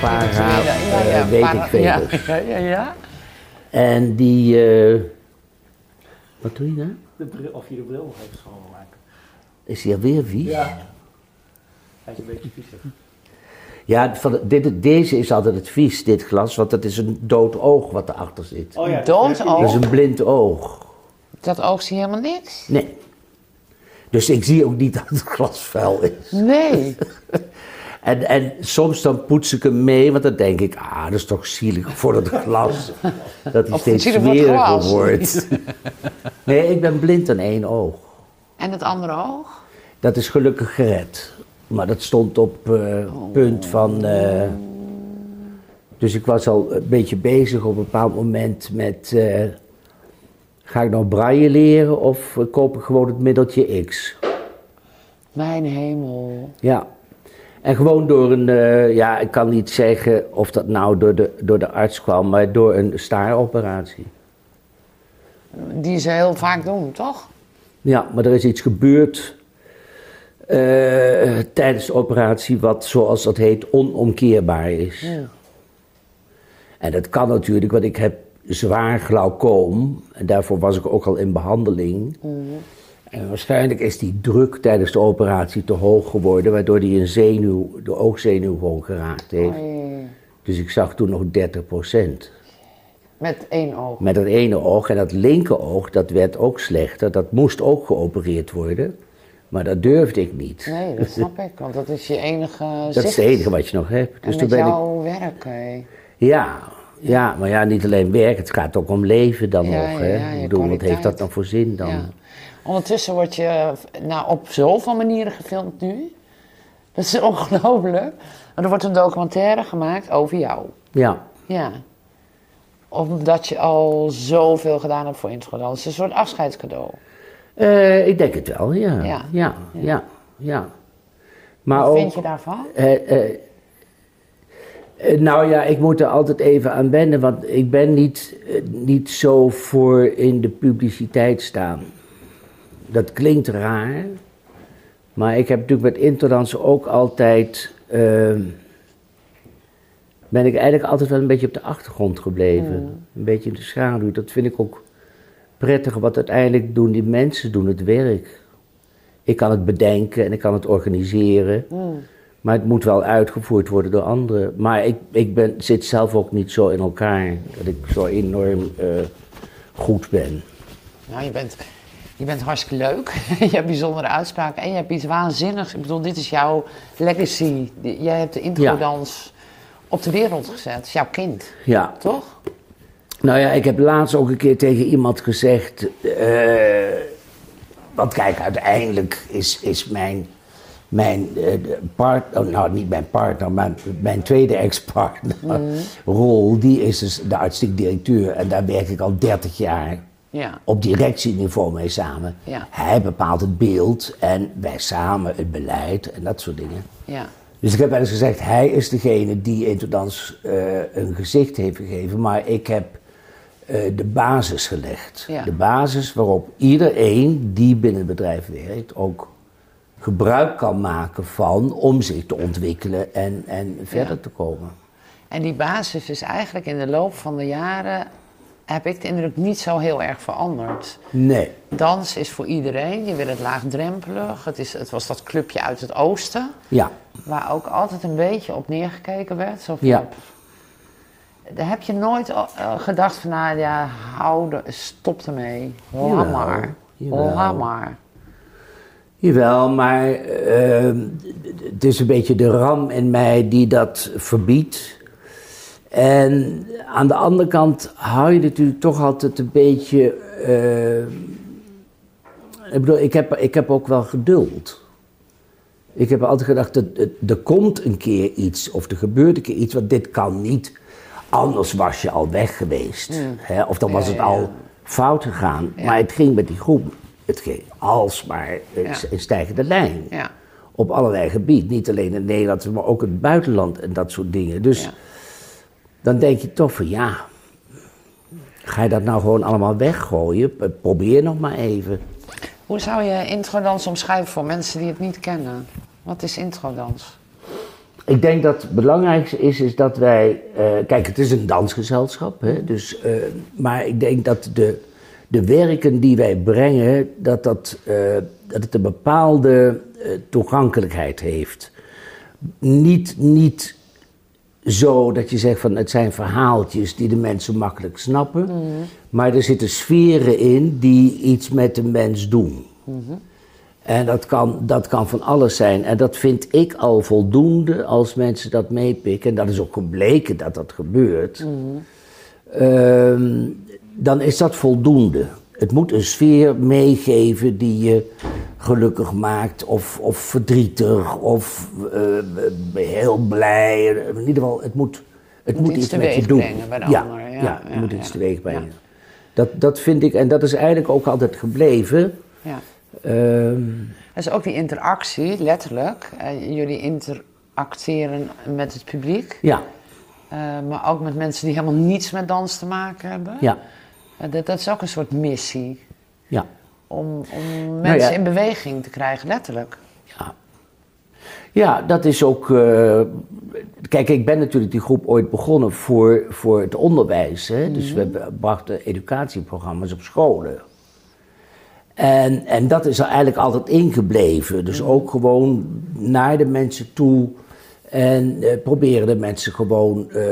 para, Ja, ja, ja, eh, weet para- ik veel. Ja, ja, ja, ja. En die, eh, wat doe je nou? De bril, of je de bril nog even schoonmaken. Is die alweer vies? Ja. Hij is een beetje vies. Ja, van, de- dit, deze is altijd het vies, dit glas, want dat is een dood oog wat erachter zit. Oh ja. Dood oog? Dat is een blind oog. Dat oog zie je helemaal niks. Nee. Dus ik zie ook niet dat het glas vuil is. Nee. En, en soms dan poets ik hem mee, want dan denk ik, ah, dat is toch zielig voor het glas. Dat hij steeds smeriger wordt. Nee, ik ben blind aan één oog. En het andere oog? Dat is gelukkig gered. Maar dat stond op eh, punt van. eh, dus ik was al een beetje bezig op een bepaald moment met. eh, ga ik nou braille leren of koop ik gewoon het middeltje X? Mijn hemel. Ja. En gewoon door een. eh, ja, ik kan niet zeggen of dat nou door de, door de arts kwam, maar door een staaroperatie. Die ze heel vaak doen, toch? Ja, maar er is iets gebeurd eh, tijdens de operatie wat, zoals dat heet, onomkeerbaar is. Ja. En dat kan natuurlijk, want ik heb zwaar glaucoom en daarvoor was ik ook al in behandeling. En waarschijnlijk is die druk tijdens de operatie te hoog geworden, waardoor die een zenuw, de oogzenuw gewoon geraakt heeft. Oei. Dus ik zag toen nog 30% Met één oog. Met dat ene oog en dat linker oog, dat werd ook slechter. Dat moest ook geopereerd worden. Maar dat durfde ik niet. Nee, dat snap ik, want dat is je enige dat zicht. is het enige wat je nog hebt. En Dus toen met ben ik. werk. Ja, ja, maar ja, niet alleen werk, het gaat ook om leven dan Ja, nog. Hè? ja, ik bedoel, wat heeft dat dan voor zin dan? Ondertussen word je nou, op zoveel manieren gefilmd nu. Dat is ongelooflijk. Maar er wordt een documentaire gemaakt over jou. Ja. Ja. Omdat je al zoveel gedaan hebt voor Intro. Dat is een soort afscheidscadeau. Eh, ik denk het wel, ja. Ja. Ja, ja, ja. Maar Wat ook, vind je daarvan? eh, eh, nou ja, ik moet er altijd even aan wennen, want ik ben niet, niet zo voor in de publiciteit staan. Dat klinkt raar, maar ik heb natuurlijk met Interdans ook altijd. eh, ben ik eigenlijk altijd wel een beetje op de achtergrond gebleven. Een beetje in de schaduw. Dat vind ik ook prettig, want uiteindelijk doen die mensen doen het werk. Ik kan het bedenken en ik kan het organiseren. Maar het moet wel uitgevoerd worden door anderen. Maar ik, ik ben, zit zelf ook niet zo in elkaar dat ik zo enorm eh, goed ben. Nou, je bent, je bent hartstikke leuk. je hebt bijzondere uitspraken en je hebt iets waanzinnigs. Ik bedoel, dit is jouw legacy. Jij hebt de introdans op de wereld gezet. Het is jouw kind, Ja. toch? Nou ja, ik heb laatst ook een keer tegen iemand gezegd. eh, want kijk, uiteindelijk is, is mijn, mijn eh, partner, nou niet mijn partner, maar mijn tweede ex-partner, rol, die is dus de artistiek directeur. En daar werk ik al 30 jaar Ja. op directieniveau mee samen. Ja. Hij bepaalt het beeld en wij samen het beleid en dat soort dingen. Ja. Dus ik heb wel eens gezegd, hij is degene die Interdans eh een gezicht heeft gegeven, maar ik heb eh, de basis gelegd. De basis waarop iedereen die binnen het bedrijf werkt ook gebruik kan maken van om zich te ontwikkelen en, en verder te komen. En die basis is eigenlijk in de loop van de jaren, heb ik de indruk, niet zo heel erg veranderd. Nee, Dans is voor iedereen, je wil het laagdrempelig. Het, is, het was dat clubje uit het oosten, ja, waar ook altijd een beetje op neergekeken werd. Zo van, Ja. Daar heb je nooit eh, gedacht van, nou ja, hou de, stop ermee. Jawel, maar. Laat maar. Jawel, maar ehm, het is een beetje de ram in mij die dat verbiedt. En aan de andere kant hou je natuurlijk toch altijd een beetje. eh, ik bedoel, ik heb, ik heb ook wel geduld. Ik heb altijd gedacht, dat er, er komt een keer iets, of er gebeurt een keer iets, want dit kan niet. Anders was je al weg geweest. Hè? Of dan was Ja, het al ja. fout gegaan. Ja. Maar het ging met die groep, het ging alsmaar een, stijgende lijn. Ja. Op allerlei gebieden. Niet alleen in Nederland, maar ook in het buitenland en dat soort dingen. Dus. Dan denk je toch van ja, ga je dat nou gewoon allemaal weggooien? Probeer nog maar even. Hoe zou je introdans omschrijven voor mensen die het niet kennen? Wat is introdans? Ik denk dat het belangrijkste is, is dat wij. eh, kijk, het is een dansgezelschap, hè, dus, eh, maar ik denk dat de, de werken die wij brengen, dat, dat, eh, dat het een bepaalde toegankelijkheid heeft. Niet, niet zo dat je zegt van het zijn verhaaltjes die de mensen makkelijk snappen, maar er zitten sferen in die iets met de mens doen. En dat kan, dat kan van alles zijn. En dat vind ik al voldoende als mensen dat meepikken. En dat is ook gebleken dat dat gebeurt. Ehm, dan is dat voldoende. Het moet een sfeer meegeven die je gelukkig maakt, of, of verdrietig, of eh, heel blij. In ieder geval, het moet, het moet, iets iets met je doen. brengen bij de ja, ander, ja, ja, het ja, moet iets teweeg brengen. Dat, dat vind ik, en dat is eigenlijk ook altijd gebleven. Ja. Ehm, Dat is ook die interactie, letterlijk. Eh, jullie interacteren met het publiek, ja, eh, maar ook met mensen die helemaal niets met dans te maken hebben. ja, dat, dat is ook een soort missie. ja. Om, om Nou mensen ja. in beweging te krijgen, letterlijk. Ja. ja, dat is ook. eh, kijk, ik ben natuurlijk die groep ooit begonnen voor, voor het onderwijs. Hè? Dus we brachten educatieprogramma's op scholen. En, en dat is er eigenlijk altijd ingebleven. Dus ook gewoon naar de mensen toe. En eh, proberen de mensen gewoon eh,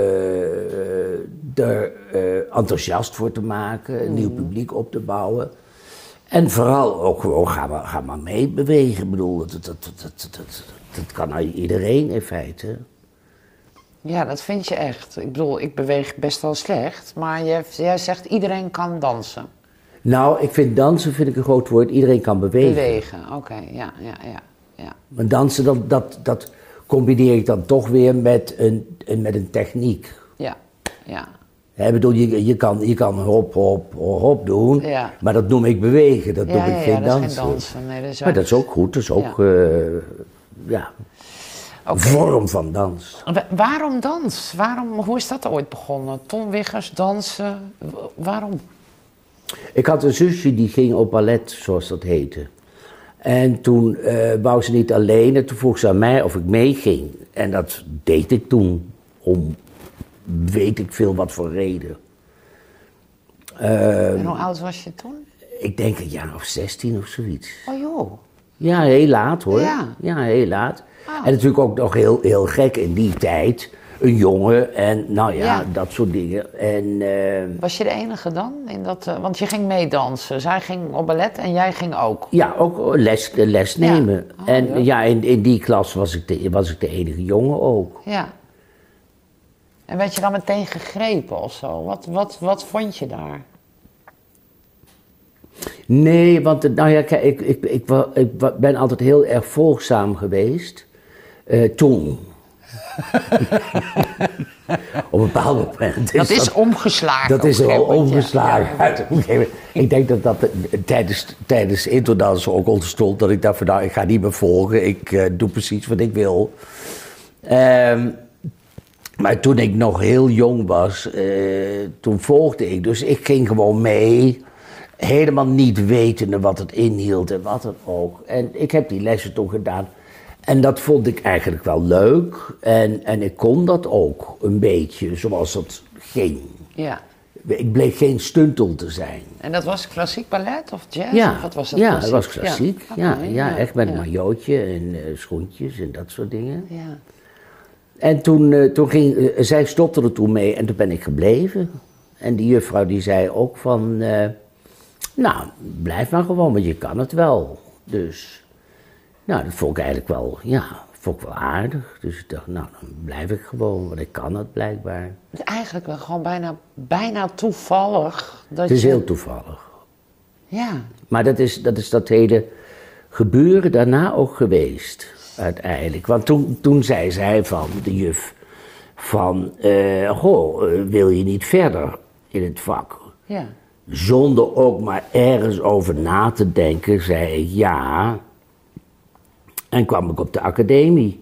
er eh, enthousiast voor te maken, een nieuw publiek op te bouwen. En vooral ook gewoon, ga maar, ga maar meebewegen. Ik bedoel, dat, dat, dat, dat, dat, kan iedereen in feite. Ja, dat vind je echt. Ik bedoel, ik beweeg best wel slecht, maar jij, jij zegt iedereen kan dansen. Nou, ik vind dansen vind ik een groot woord. Iedereen kan bewegen. Bewegen, oké, ja, ja, ja, ja. Maar dansen, dat, dat, dat combineer ik dan toch weer met een, een- met een techniek. Ja, ja. Ik bedoel, je, je, kan, je kan hop, hop, hop doen, Ja. maar dat noem ik bewegen, dat Ja, noem ik ja, geen dansen. geen dansen. Nee, dat is Maar dat is ook goed, dat is ook eh, ja, vorm van dans. Wa- Waarom dans? Waarom, hoe is dat ooit begonnen? Ton Wiggers, dansen, waarom? Ik had een zusje die ging op ballet, zoals dat heette. En toen eh wou ze niet alleen en toen vroeg ze aan mij of ik meeging. En dat deed ik toen, om weet ik veel wat voor reden. Eh, En hoe oud was je toen? ik denk een jaar of 16 of zoiets. Oh joh. Ja, heel laat hoor. Ja. heel laat. Ah. En natuurlijk ook nog heel, heel gek in die tijd. Een jongen en nou ja, Ja. dat soort dingen. En eh, Was je de enige dan? In dat, eh, want je ging meedansen. Zij ging op ballet en jij ging ook. ja, ook les, les nemen. Ja. Oh, en ja. ja, in, in die klas was ik, de, was ik de enige jongen ook. Ja. En werd je dan meteen gegrepen of zo? Wat, wat, wat vond je daar? Nee, want eh, nou ja, kijk, ik, ik, ik, ben altijd heel erg volgzaam geweest. eh, toen. Op een bepaald moment. Dat is omgeslagen. Dat is al omgeslagen. Ik denk dat dat eh, tijdens, tijdens introdans ook ontstond. Dat ik dacht van nou, ik ga niet meer volgen. Ik doe precies wat ik wil. Ehm, maar toen ik nog heel jong was, eh, toen volgde ik. Dus ik ging gewoon mee. Helemaal niet wetende wat het inhield en wat dan ook. En ik heb die lessen toen gedaan. En dat vond ik eigenlijk wel leuk. En, en ik kon dat ook een beetje, zoals het ging. Ja. Ik bleek geen stuntel te zijn. En dat was klassiek ballet of jazz? Ja, Of wat was dat ja klassiek? het was klassiek. Ja, ja, echt met een majootje en eh, schoentjes en dat soort dingen. Ja. En toen, eh, toen ging, eh, zij stopte er toen mee en toen ben ik gebleven. En die juffrouw die zei ook van, eh, nou, blijf maar gewoon, want je kan het wel. Dus, nou, dat vond ik eigenlijk wel, ja, vond ik wel aardig. Dus ik dacht, nou, dan blijf ik gewoon, want ik kan het blijkbaar. Het is eigenlijk wel gewoon bijna, bijna toevallig dat Het is je... heel toevallig. Ja. Maar dat is, dat is dat hele gebeuren daarna ook geweest, uiteindelijk. Want toen, toen zei zij van, de juf, van, eh, goh, eh, wil je niet verder in het vak? Ja. Zonder ook maar ergens over na te denken, zei ik ja. En kwam ik op de academie.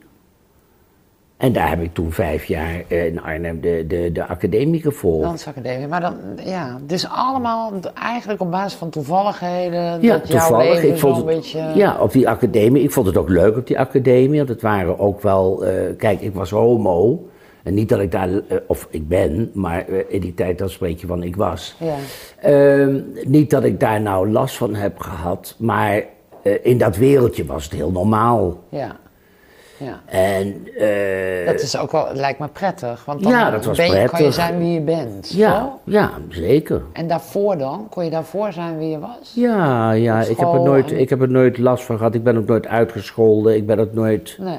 En daar heb ik toen vijf jaar eh, in Arnhem de, de, de academie gevolgd. Dansacademie. Maar dan, ja, het is allemaal eigenlijk op basis van toevalligheden. Ja, dat jouw toevallig. Ik vond het, beetje... Ja, op die academie. Ik vond het ook leuk op die academie. Want het waren ook wel... eh, kijk, ik was homo. En niet dat ik daar... eh, of ik ben, maar in die tijd dan spreek je van ik was. Ja. Ehm, niet dat ik daar nou last van heb gehad. Maar in dat wereldje was het heel normaal. ja. Ja. En... eh, Dat is ook wel, lijkt me prettig. Want dan Ja, dat was ben je, kan je prettig. zijn wie je bent. ja, toch? ja, zeker. En daarvoor dan? Kon je daarvoor zijn wie je was? Ja, ja ik, heb er nooit, en- ik heb er nooit last van gehad. Ik ben ook nooit uitgescholden. Ik ben het nooit... Nee.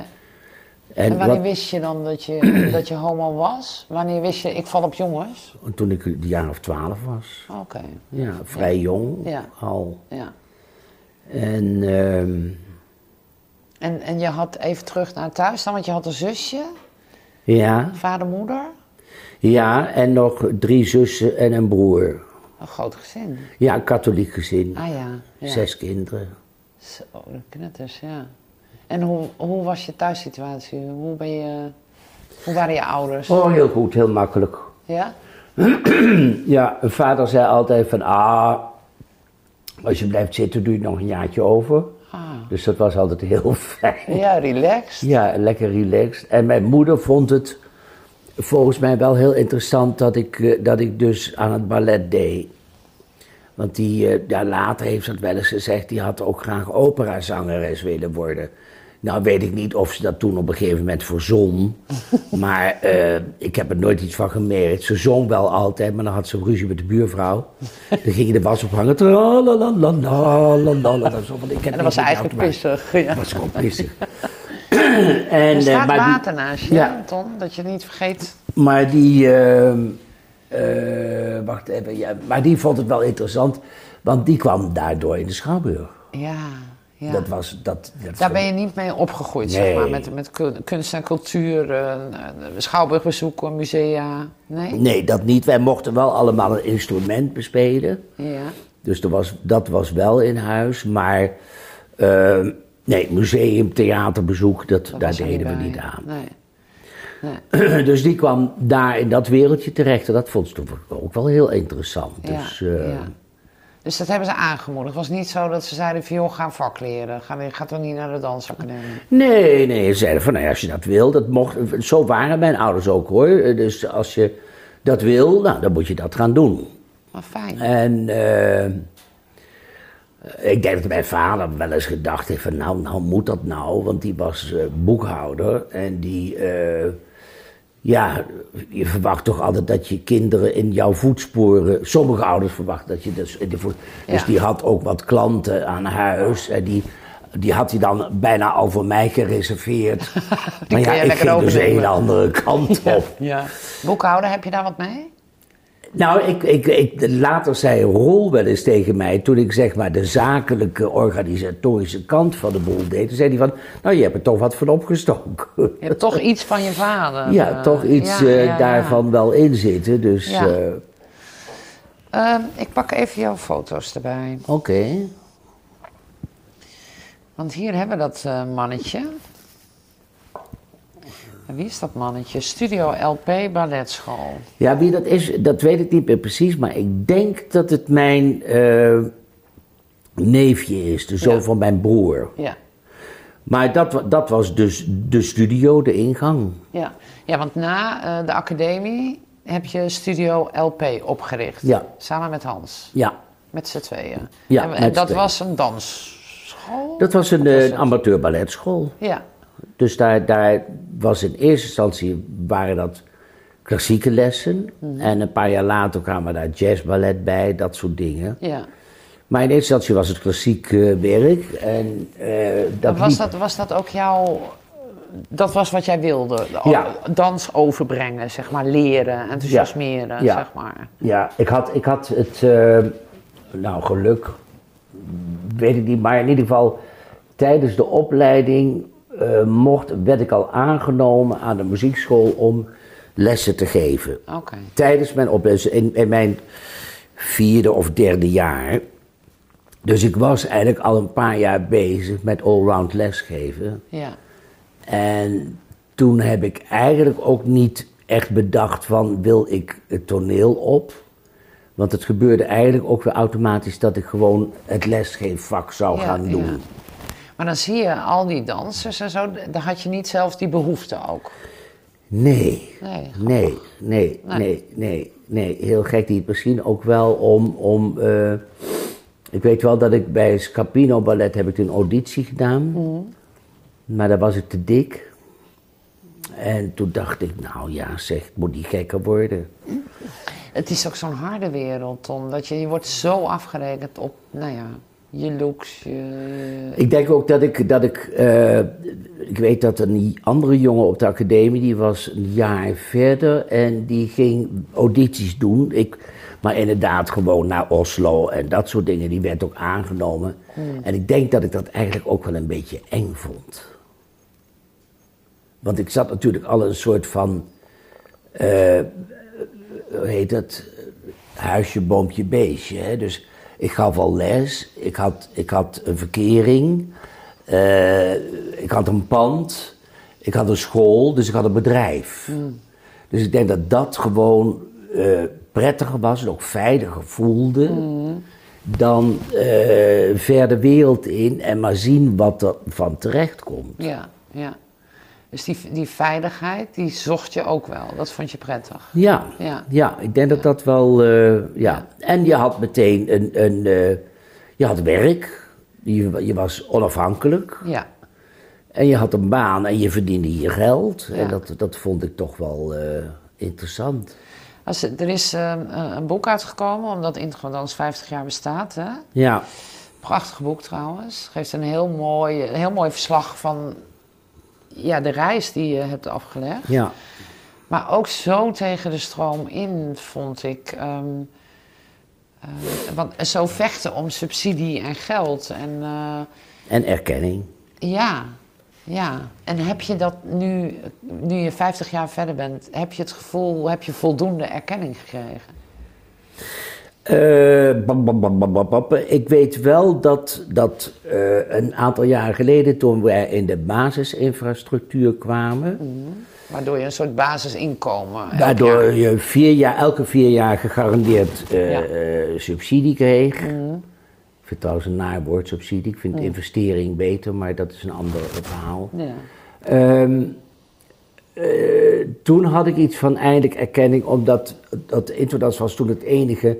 En, En wanneer wat- wist je dan dat je, dat je homo was? Wanneer wist je, ik val op jongens? toen ik een jaar of twaalf was. Oké, Ja, vrij jong Ja. al. ja. En ehm, En, en je had even terug naar thuis dan, want je had een zusje, ja, vader, moeder. ja, en nog drie zussen en een broer. Een groot gezin. Ja, een katholiek gezin. Ah ja. ja. Zes kinderen. Zo, de knetters, ja. En hoe, hoe was je thuissituatie? Hoe ben je... Hoe waren je ouders? Oh, heel goed, heel makkelijk. Ja? Ja, vader zei altijd van, ah, als je blijft zitten doe je nog een jaartje over. Ah. Dus dat was altijd heel fijn. Ja, relaxed. Ja, lekker relaxed. En mijn moeder vond het volgens mij wel heel interessant dat ik, eh, dat ik dus aan het ballet deed. Want die, eh, ja, later heeft ze het wel eens gezegd, die had ook graag operazangeres willen worden. Nou weet ik niet of ze dat toen op een gegeven moment verzon. maar eh, ik heb er nooit iets van gemerkt. Ze zong wel altijd, maar dan had ze ruzie met de buurvrouw. Dan ging je de was ophangen. En dat was eigenlijk pissig. Ja. Dat was gewoon pissig. en, Er eh, staat maar die- water naast je, Ja. Ton, dat je niet vergeet. maar die, ehm, eh, wacht even, ja, maar die vond het wel interessant, want die kwam daardoor in de Schouwburg. Ja, ja. Dat was, dat, dat Daar ben je niet mee opgegroeid, zeg maar. Met, met kun- kunst en cultuur, eh, eh, schouwburgbezoeken, musea. Nee? Nee, dat niet. Wij mochten wel allemaal een instrument bespelen. Ja. Dus er was, dat was wel in huis, maar ehm, nee, museum, theaterbezoek, dat, Dat daar deden we bij. niet aan. Nee. nee. dus die kwam daar in dat wereldje terecht en dat vond ze ook wel heel interessant. Ja, Dus, eh, ja. Dus dat hebben ze aangemoedigd. Het was niet zo dat ze zeiden van, joh, ga vak leren. Ga, ga toch niet naar de dansacademie. Nee, nee, ze zeiden van nou, ja, als je dat wil, dat mocht, zo waren mijn ouders ook hoor. Dus als je dat wil, nou, dan moet je dat gaan doen. Maar fijn. En eh, ik denk dat mijn vader wel eens gedacht heeft van nou, nou moet dat nou, want die was eh, boekhouder en die, eh, ja, je verwacht toch altijd dat je kinderen in jouw voetsporen, sommige ouders verwachten dat je dus in de voet, dus Ja. die had ook wat klanten aan huis en die, die had hij dan bijna al voor mij gereserveerd. maar ja, ik ging dus een andere kant op. Ja. Boekhouder, heb je daar wat mee? Nou, ik, ik, ik, later zei Rol wel eens tegen mij, toen ik zeg maar de zakelijke organisatorische kant van de boel deed, toen zei hij van, nou je hebt er toch wat van opgestoken. Je hebt toch iets van je vader. ja, eh, toch iets ja, eh, ja, ja. daarvan wel in zitten, dus eh, Ehm, ik pak even jouw foto's erbij. oké. Want hier hebben we dat mannetje. Wie is dat mannetje? Studio LP Balletschool. Ja, wie dat is, dat weet ik niet meer precies, maar ik denk dat het mijn eh, neefje is, de zoon Ja. van mijn broer. Ja. Maar dat, dat was dus de studio, de ingang. Ja, ja want na eh, de academie heb je Studio LP opgericht. Ja. Samen met Hans. Ja, Met z'n tweeën. Ja, en, dat tweeën. was een dansschool? dat was een, Of was eh, amateur balletschool. Ja. Dus daar, daar was in eerste instantie waren dat klassieke lessen. Mhm. En een paar jaar later kwamen daar jazzballet bij, dat soort dingen. ja. Maar in eerste instantie was het klassiek werk. En eh, dat was, liep- dat, was dat ook jouw... Dat was wat jij wilde? de- Ja. Dans overbrengen, zeg maar. Leren, enthousiasmeren, Ja. zeg maar. Ja, ik had, ik had het, eh, nou geluk, weet ik niet, maar in ieder geval tijdens de opleiding eh, mocht, werd ik al aangenomen aan de muziekschool om lessen te geven. Tijdens mijn opleiding, in, in mijn vierde of derde jaar. Dus ik was eigenlijk al een paar jaar bezig met allround lesgeven. Ja. En toen heb ik eigenlijk ook niet echt bedacht van wil ik het toneel op. Want het gebeurde eigenlijk ook weer automatisch dat ik gewoon het lesgeefvak zou Ja, gaan doen. ja. Maar dan zie je al die dansers en zo, dan had je niet zelf die behoefte ook. Nee, Nee. nee, nee, Nee. nee, nee. Heel gek niet. Misschien ook wel om, om eh, ik weet wel dat ik bij Scapino Ballet heb ik een auditie gedaan. Maar daar was ik te dik. En toen dacht ik, nou ja zeg, moet niet gekker worden. Het is ook zo'n harde wereld, Tom. Dat je, je wordt zo afgerekend op, nou ja, je looks, je... Ik denk ook dat ik, dat ik, eh, ik weet dat een andere jongen op de academie, die was een jaar verder en die ging audities doen. Ik, maar inderdaad gewoon naar Oslo en dat soort dingen, die werd ook aangenomen. En ik denk dat ik dat eigenlijk ook wel een beetje eng vond. Want ik zat natuurlijk al een soort van, eh, hoe heet dat, huisje, boompje, beestje. Hè? Dus ik gaf al les, ik had, ik had een verkering, eh, ik had een pand, ik had een school, dus ik had een bedrijf. Dus ik denk dat dat gewoon eh, prettiger was en ook veiliger voelde dan eh, ver de wereld in en maar zien wat er van terecht komt. Ja, ja. Dus die, die veiligheid, die zocht je ook wel. Dat vond je prettig. Ja, Ja. ja. ik denk dat dat wel, eh, ja. En je had meteen een, een eh, je had werk, je, je was onafhankelijk Ja. en je had een baan en je verdiende je geld. En dat, dat vond ik toch wel eh, interessant. Als, er is eh, een boek uitgekomen, omdat Introdans 50 jaar bestaat. Hè? Ja, Prachtig boek trouwens. Geeft een heel mooi, een heel mooi verslag van ja, de reis die je hebt afgelegd. ja. Maar ook zo tegen de stroom in, vond ik. ehm, eh, want zo vechten om subsidie en geld. En eh, En erkenning. ja, ja. En heb je dat nu, nu je 50 jaar verder bent, heb je het gevoel, heb je voldoende erkenning gekregen? Eh, bam, bam, bam. Ik weet wel dat, dat eh, een aantal jaren geleden, toen wij in de basisinfrastructuur kwamen, Waardoor je een soort basisinkomen. Waardoor jaar- je vier jaar, elke vier jaar gegarandeerd eh, Ja. subsidie kreeg. Ik vind trouwens een naarwoord subsidie. Ik vind investering beter, maar dat is een ander verhaal. Ja. Ehm, eh, toen had ik iets van eindelijk erkenning, omdat dat Introdans was toen het enige,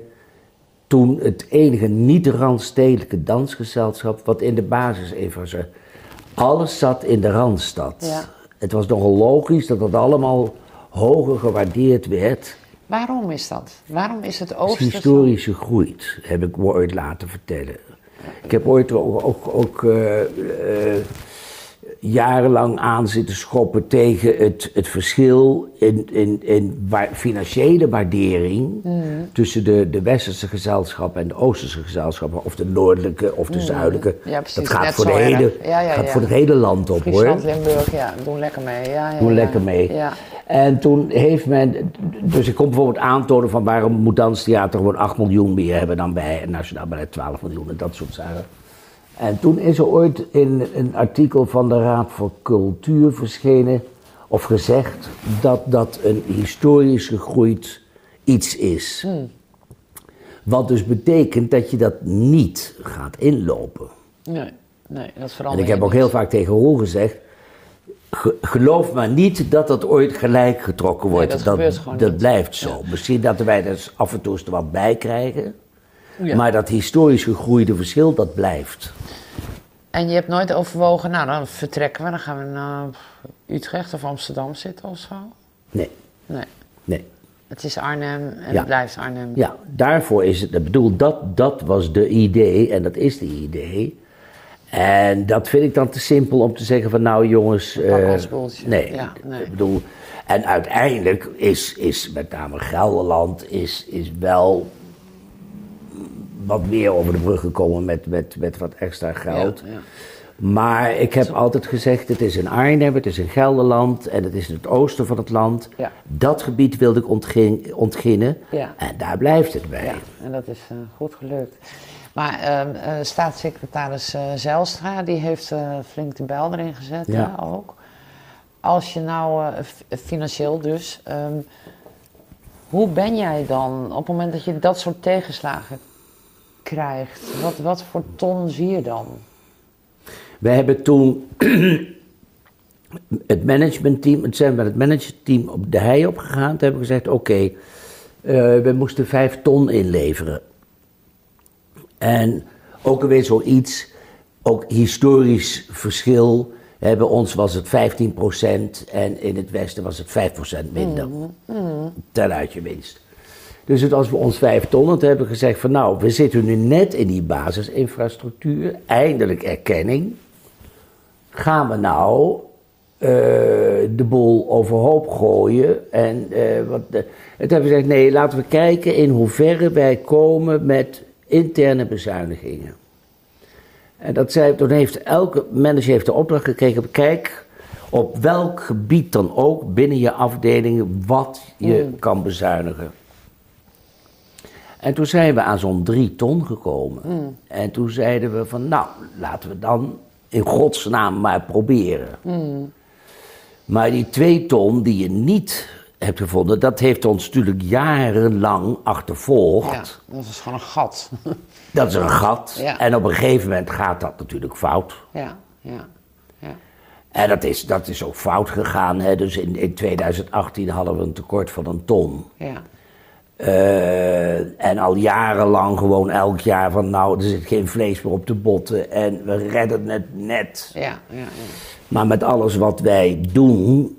toen het enige niet-randstedelijke dansgezelschap wat in de basisinfrastructuur. Alles zat in de Randstad. Ja. Het was nogal logisch dat dat allemaal hoger gewaardeerd werd. Waarom is dat? Waarom is het is oosten... zo- historisch gegroeid, heb ik me ooit laten vertellen. Ik heb ooit ook, ook, ook eh, eh, jarenlang aan zitten schoppen tegen het, het verschil in, in, in financiële waardering tussen de, de westerse gezelschappen en de oosterse gezelschappen, of de noordelijke of de zuidelijke. Ja, Dat gaat, net voor, de hele, Ja, ja, gaat voor het hele land op hoor. Limburg, ja, doen lekker mee. Ja, ja, Doe ja. lekker mee. Ja. En toen heeft men, dus ik kon bijvoorbeeld aantonen van waarom moet Danstheater gewoon 8 miljoen meer hebben dan wij en Nationaal Ballet 12 miljoen en dat soort zaken. En toen is er ooit in een artikel van de Raad voor Cultuur verschenen, of gezegd, dat dat een historisch gegroeid iets is. Wat dus betekent dat je dat niet gaat inlopen. Nee, nee, dat En verandert ik heb ook heel vaak tegen Roel gezegd. ge- geloof maar niet dat dat ooit gelijk getrokken wordt. dat gebeurt gewoon dat niet. blijft zo. Misschien dat wij er dus af en toe eens wat bij krijgen. Ja. Maar dat historisch gegroeide verschil, dat blijft. En je hebt nooit overwogen, nou dan vertrekken we, dan gaan we naar Utrecht of Amsterdam zitten of zo? Nee, Nee, nee. het is Arnhem en Ja. het blijft Arnhem. Ja, daarvoor is het, ik bedoel, dat, dat was de idee en dat is de idee. En dat vind ik dan te simpel om te zeggen van nou jongens... Eh, boeltje. Nee, Ja, nee. ik bedoel... En uiteindelijk is, is met name Gelderland is, is wel wat meer over de brug gekomen met, met, met wat extra geld. Ja, ja. Maar ik heb altijd gezegd, het is in Arnhem, het is in Gelderland en het is in het oosten van het land. Ja. Dat gebied wilde ik ontgin, ontginnen Ja. en daar blijft het bij. Ja, en dat is eh, goed gelukt. Maar ehm, eh, staatssecretaris eh Zijlstra, die heeft flink de bel erin gezet Ja. ook. als je nou, financieel dus, ehm, hoe ben jij dan op het moment dat je dat soort tegenslagen krijgt? Wat, wat voor ton zie je dan? We hebben toen het managementteam, het zijn met het managementteam op de hei opgegaan. Toen hebben we gezegd, oké, eh, we moesten vijf ton inleveren. En ook alweer zoiets, ook historisch verschil. Hè, bij ons was het 15% en in het westen was het 5% minder. Ten uit je winst. Dus het was voor ons vijf ton. En toen hebben we gezegd van nou, we zitten nu net in die basisinfrastructuur. Eindelijk erkenning. Gaan we nou eh, de boel overhoop gooien? En eh, wat de, het hebben we gezegd, nee, laten we kijken in hoeverre wij komen met interne bezuinigingen. En dat zei, toen heeft elke manager heeft de opdracht gekregen, kijk op welk gebied dan ook binnen je afdeling wat je kan bezuinigen. En toen zijn we aan zo'n drie ton gekomen. En toen zeiden we van, nou, laten we dan in godsnaam maar proberen. Maar die twee ton die je niet hebt gevonden, dat heeft ons natuurlijk jarenlang achtervolgd. Ja, dat is gewoon een gat. Dat is een gat. Ja. En op een gegeven moment gaat dat natuurlijk fout. ja, ja, ja. En dat is, dat is ook fout gegaan. Hè? Dus in, in 2018 hadden we een tekort van een ton. ja. Eh, en al jarenlang gewoon elk jaar van nou, er zit geen vlees meer op de botten en we redden het net. Ja, ja, ja. Maar met alles wat wij doen,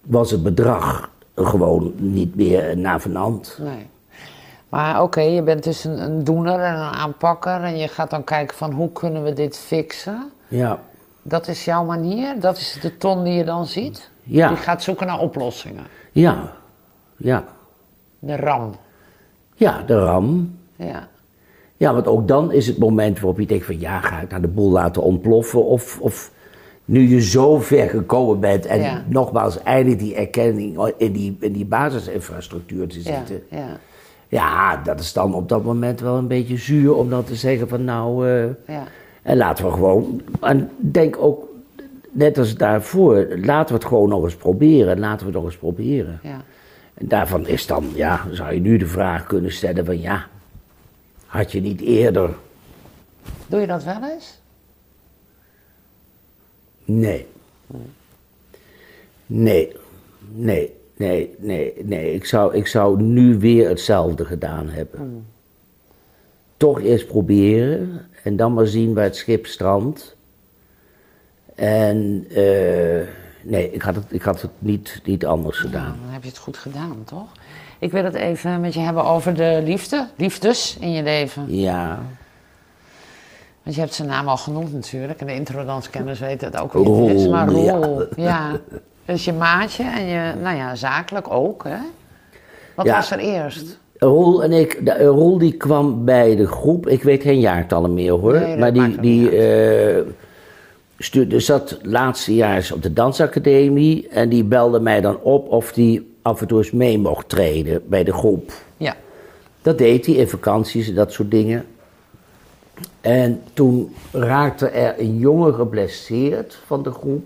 was het bedrag gewoon niet meer navenant. Nee. Maar oké, je bent dus een, een doener en een aanpakker en je gaat dan kijken van hoe kunnen we dit fixen. Ja, Dat is jouw manier, dat is de ton die je dan ziet. Ja. Je gaat zoeken naar oplossingen. ja, ja. De ram. Ja, de ram. Ja, Ja, want ook dan is het moment waarop je denkt van ja, ga ik nou de boel laten ontploffen? Of, of nu je zo ver gekomen bent en Ja. nogmaals eindelijk die erkenning in die, in die basisinfrastructuur te ja, zitten. ja. Ja, dat is dan op dat moment wel een beetje zuur om dan te zeggen van nou, eh, ja. en laten we gewoon, en denk ook, net als daarvoor, laten we het gewoon nog eens proberen, laten we het nog eens proberen. ja. En daarvan is dan, ja, zou je nu de vraag kunnen stellen van ja, had je niet eerder Doe je dat wel eens? Nee. Nee. Nee. Nee, nee, nee. Ik zou, ik zou nu weer hetzelfde gedaan hebben. Toch eerst proberen en dan maar zien waar het schip strandt. En eh, nee, ik had het, ik had het niet, niet anders gedaan. Dan heb je het goed gedaan, toch? Ik wil het even met je hebben over de liefde, liefdes in je leven. Ja. Want je hebt zijn naam al genoemd natuurlijk. En de introdanskenners weten het ook wie het is. Roel, Maar ja. Roel, ja. Dus je maatje en je, nou ja, zakelijk ook, hè? Wat Ja. was er eerst? Roel en ik, de, Roel die kwam bij de groep, ik weet geen jaartallen meer hoor, Nee, maar die, die eh, stuurde, zat laatstejaars op de dansacademie en die belde mij dan op of die af en toe eens mee mocht treden bij de groep. Ja. Dat deed hij in vakanties en dat soort dingen. En toen raakte er een jongen geblesseerd van de groep.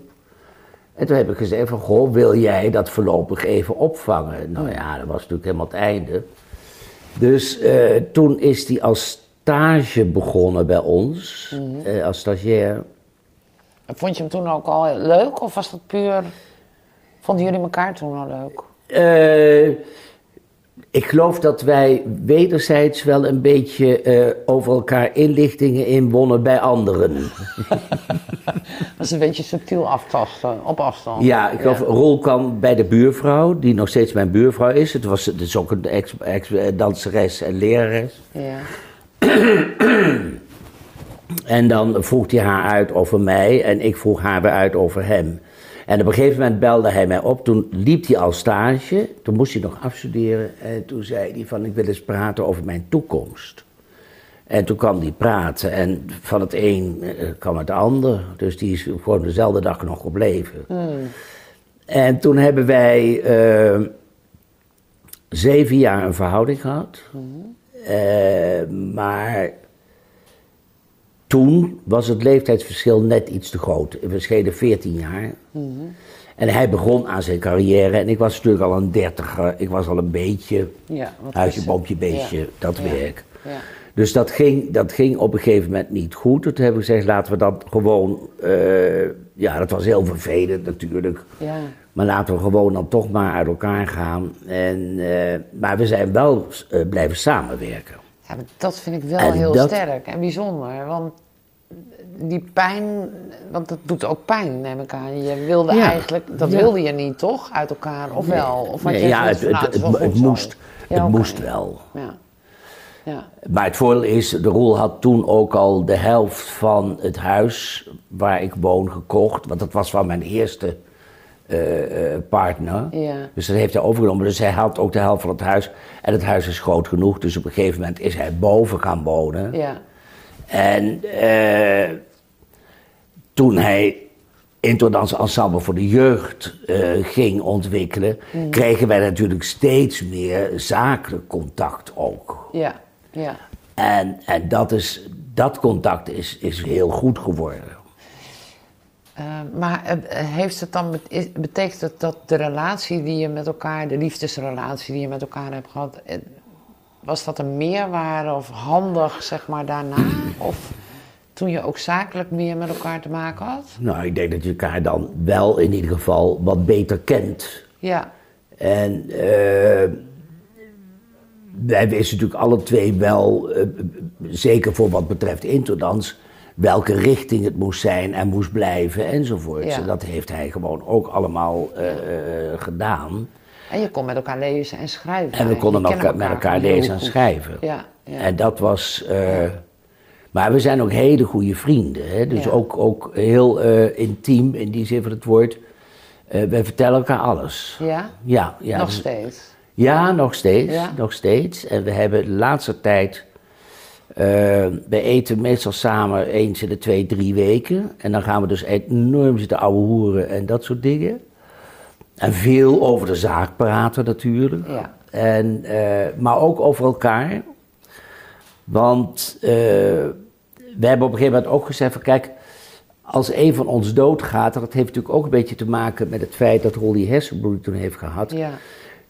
En toen heb ik gezegd van, goh, wil jij dat voorlopig even opvangen? Nou ja, dat was natuurlijk helemaal het einde. Dus eh, toen is hij als stage begonnen bij ons, eh, als stagiair. Vond je hem toen ook al leuk? Of was dat puur... Vonden jullie elkaar toen al leuk? Eh, ik geloof dat wij wederzijds wel een beetje eh, over elkaar inlichtingen inwonnen bij anderen. Dat is een beetje subtiel aftasten, op afstand. Ja, ik geloof, Rol kwam bij de buurvrouw, die nog steeds mijn buurvrouw is. Het was het is ook een ex, ex danseres en lerares. Ja. En dan vroeg hij haar uit over mij en ik vroeg haar weer uit over hem. En op een gegeven moment belde hij mij op. Toen liep hij al stage. Toen moest hij nog afstuderen. En toen zei hij van ik wil eens praten over mijn toekomst. En toen kwam hij praten. En van het een eh, kwam het ander. Dus die is gewoon dezelfde dag nog gebleven. En toen hebben wij eh, zeven jaar een verhouding gehad. Eh, maar toen was het leeftijdsverschil net iets te groot. We schelen 14 jaar. En hij begon aan zijn carrière en ik was natuurlijk al een dertiger. Ik was al een beetje Ja, huisje, is- boompje, beestje, ja, dat ja, werk. Ja. Dus dat ging, dat ging op een gegeven moment niet goed. Toen hebben we gezegd, laten we dat gewoon... eh, ja, dat was heel vervelend natuurlijk. Ja. Maar laten we gewoon dan toch maar uit elkaar gaan. En, eh, maar we zijn wel eh, blijven samenwerken. Ja, dat vind ik wel En heel dat- sterk en bijzonder. Want die pijn, want dat doet ook pijn, neem ik aan. Je wilde Ja. eigenlijk, dat Ja. wilde je niet, toch? Uit elkaar, of wel? Of Nee, je ja, het, moest, Ja, het moest wel. Ja. Ja. Maar het voordeel is, de Roel had toen ook al de helft van het huis waar ik woon gekocht. Want dat was van mijn eerste partner. Ja. Dus dat heeft hij overgenomen. Dus hij had ook de helft van het huis. En het huis is groot genoeg. Dus op een gegeven moment is hij boven gaan wonen. Ja. En eh, toen hij Introdans Ensemble voor de Jeugd eh, ging ontwikkelen, kregen wij natuurlijk steeds meer zakelijk contact ook. Ja. Ja. En, en dat, is, dat contact is, is heel goed geworden. Eh, maar eh, heeft het dan, betekent het dat de relatie die je met elkaar, de liefdesrelatie die je met elkaar hebt gehad, eh, was dat een meerwaarde of handig, zeg maar, daarna? Of toen je ook zakelijk meer met elkaar te maken had? Nou, ik denk dat je elkaar dan wel in ieder geval wat beter kent. Ja, En wij wisten natuurlijk alle twee wel, zeker voor wat betreft Interdans, welke richting het moest zijn en moest blijven enzovoort. Ja. En dat heeft hij gewoon ook allemaal eh, eh, gedaan. en je kon met elkaar lezen en schrijven. En we konden elkaar, met elkaar lezen en schrijven. Ja, ja. En dat was. eh, Maar we zijn ook hele goede vrienden. Hè? Dus ook, ook heel intiem in die zin van het woord. Wij vertellen elkaar alles. ja? Ja, ja. nog steeds. Ja, nog steeds. Ja? Nog steeds. En we hebben de laatste tijd. Eh we eten meestal samen eens in de twee, drie weken. En dan gaan we dus enorm zitten ouwe hoeren en dat soort dingen. En veel over de zaak praten natuurlijk. Ja. En, eh, maar ook over elkaar. Want eh, we hebben op een gegeven moment ook gezegd van kijk, als een van ons doodgaat, dat heeft natuurlijk ook een beetje te maken met het feit dat Rolly hersenbloeding toen heeft gehad. Ja.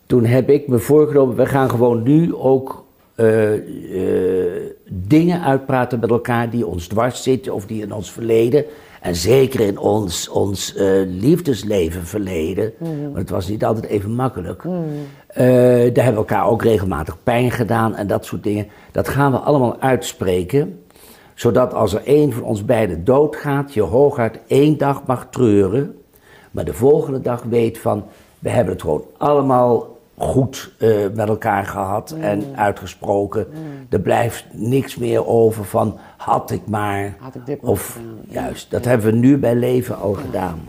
Toen heb ik me voorgenomen, we gaan gewoon nu ook eh, eh, dingen uitpraten met elkaar die ons dwars zitten of die in ons verleden. En zeker in ons, ons eh, liefdesleven verleden, want het was niet altijd even makkelijk. Eh, daar hebben we elkaar ook regelmatig pijn gedaan en dat soort dingen. Dat gaan we allemaal uitspreken, zodat als er één van ons beiden doodgaat, je hooguit één dag mag treuren, maar de volgende dag weet van, we hebben het gewoon allemaal goed eh, met elkaar gehad en uitgesproken. Er blijft niks meer over van, had ik maar. Had ik dit maar of juist, dat hebben we nu bij leven al gedaan.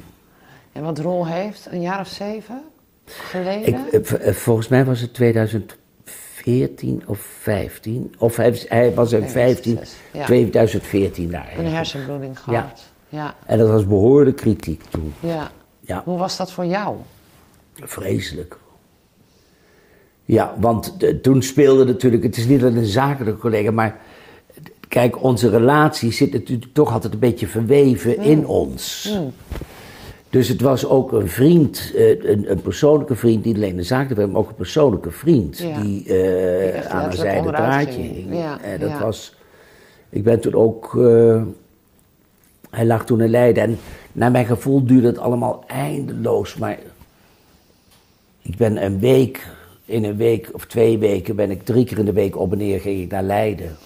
En wat Rol heeft, een jaar of zeven geleden? Ik, eh, eh, volgens mij was het 2014 of 15. Of hij, hij was in Nee, 15, zes, ja. 2014 daar. een hersenbloeding gehad. Ja. En dat was behoorlijk kritiek toen. ja. Ja. Hoe was dat voor jou? Vreselijk. Ja, want eh, toen speelde natuurlijk, het is niet alleen een zakelijke collega, maar kijk, onze relatie zit natuurlijk toch altijd een beetje verweven in ons. Dus het was ook een vriend, eh, een, een persoonlijke vriend, niet alleen een zakelijke vriend, maar ook een persoonlijke vriend Ja. die eh, aan een letterlijk zijde draadje hing. Ja, En dat ja. was, ik ben toen ook, hij lag toen in Leiden en naar mijn gevoel duurde het allemaal eindeloos, maar ik ben een week, in een week of twee weken, ben ik drie keer in de week op en neer ging ik naar Leiden.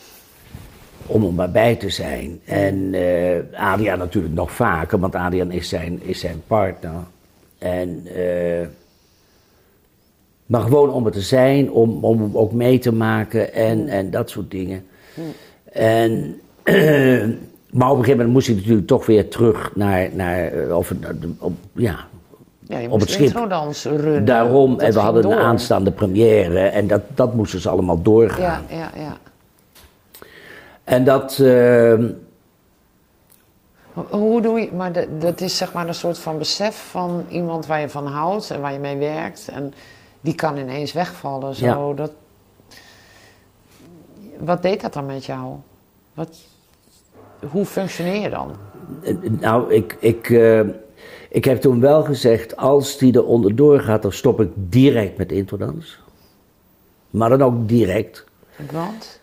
Om er maar bij te zijn. En eh Adriaan natuurlijk nog vaker, want Adriaan is zijn, is zijn partner. En, eh, maar gewoon om er te zijn, om, om hem ook mee te maken en, en dat soort dingen. En, maar op een gegeven moment moest ik natuurlijk toch weer terug naar, naar eh, of, op, ja, Ja, je Op moest het schip. runnen. Daarom, en we hadden een aanstaande première en dat, dat moesten ze allemaal doorgaan. Ja, ja, ja. En dat, eh, Ho- Hoe doe je, maar dat, dat is zeg maar een soort van besef van iemand waar je van houdt en waar je mee werkt. En die kan ineens wegvallen. Zo. Ja. Dat, wat deed dat dan met jou? Wat, hoe functioneer je dan? nou, ik, ik, eh, Ik heb toen wel gezegd, als die er onderdoor gaat, dan stop ik direct met introdans. Maar dan ook direct. Want?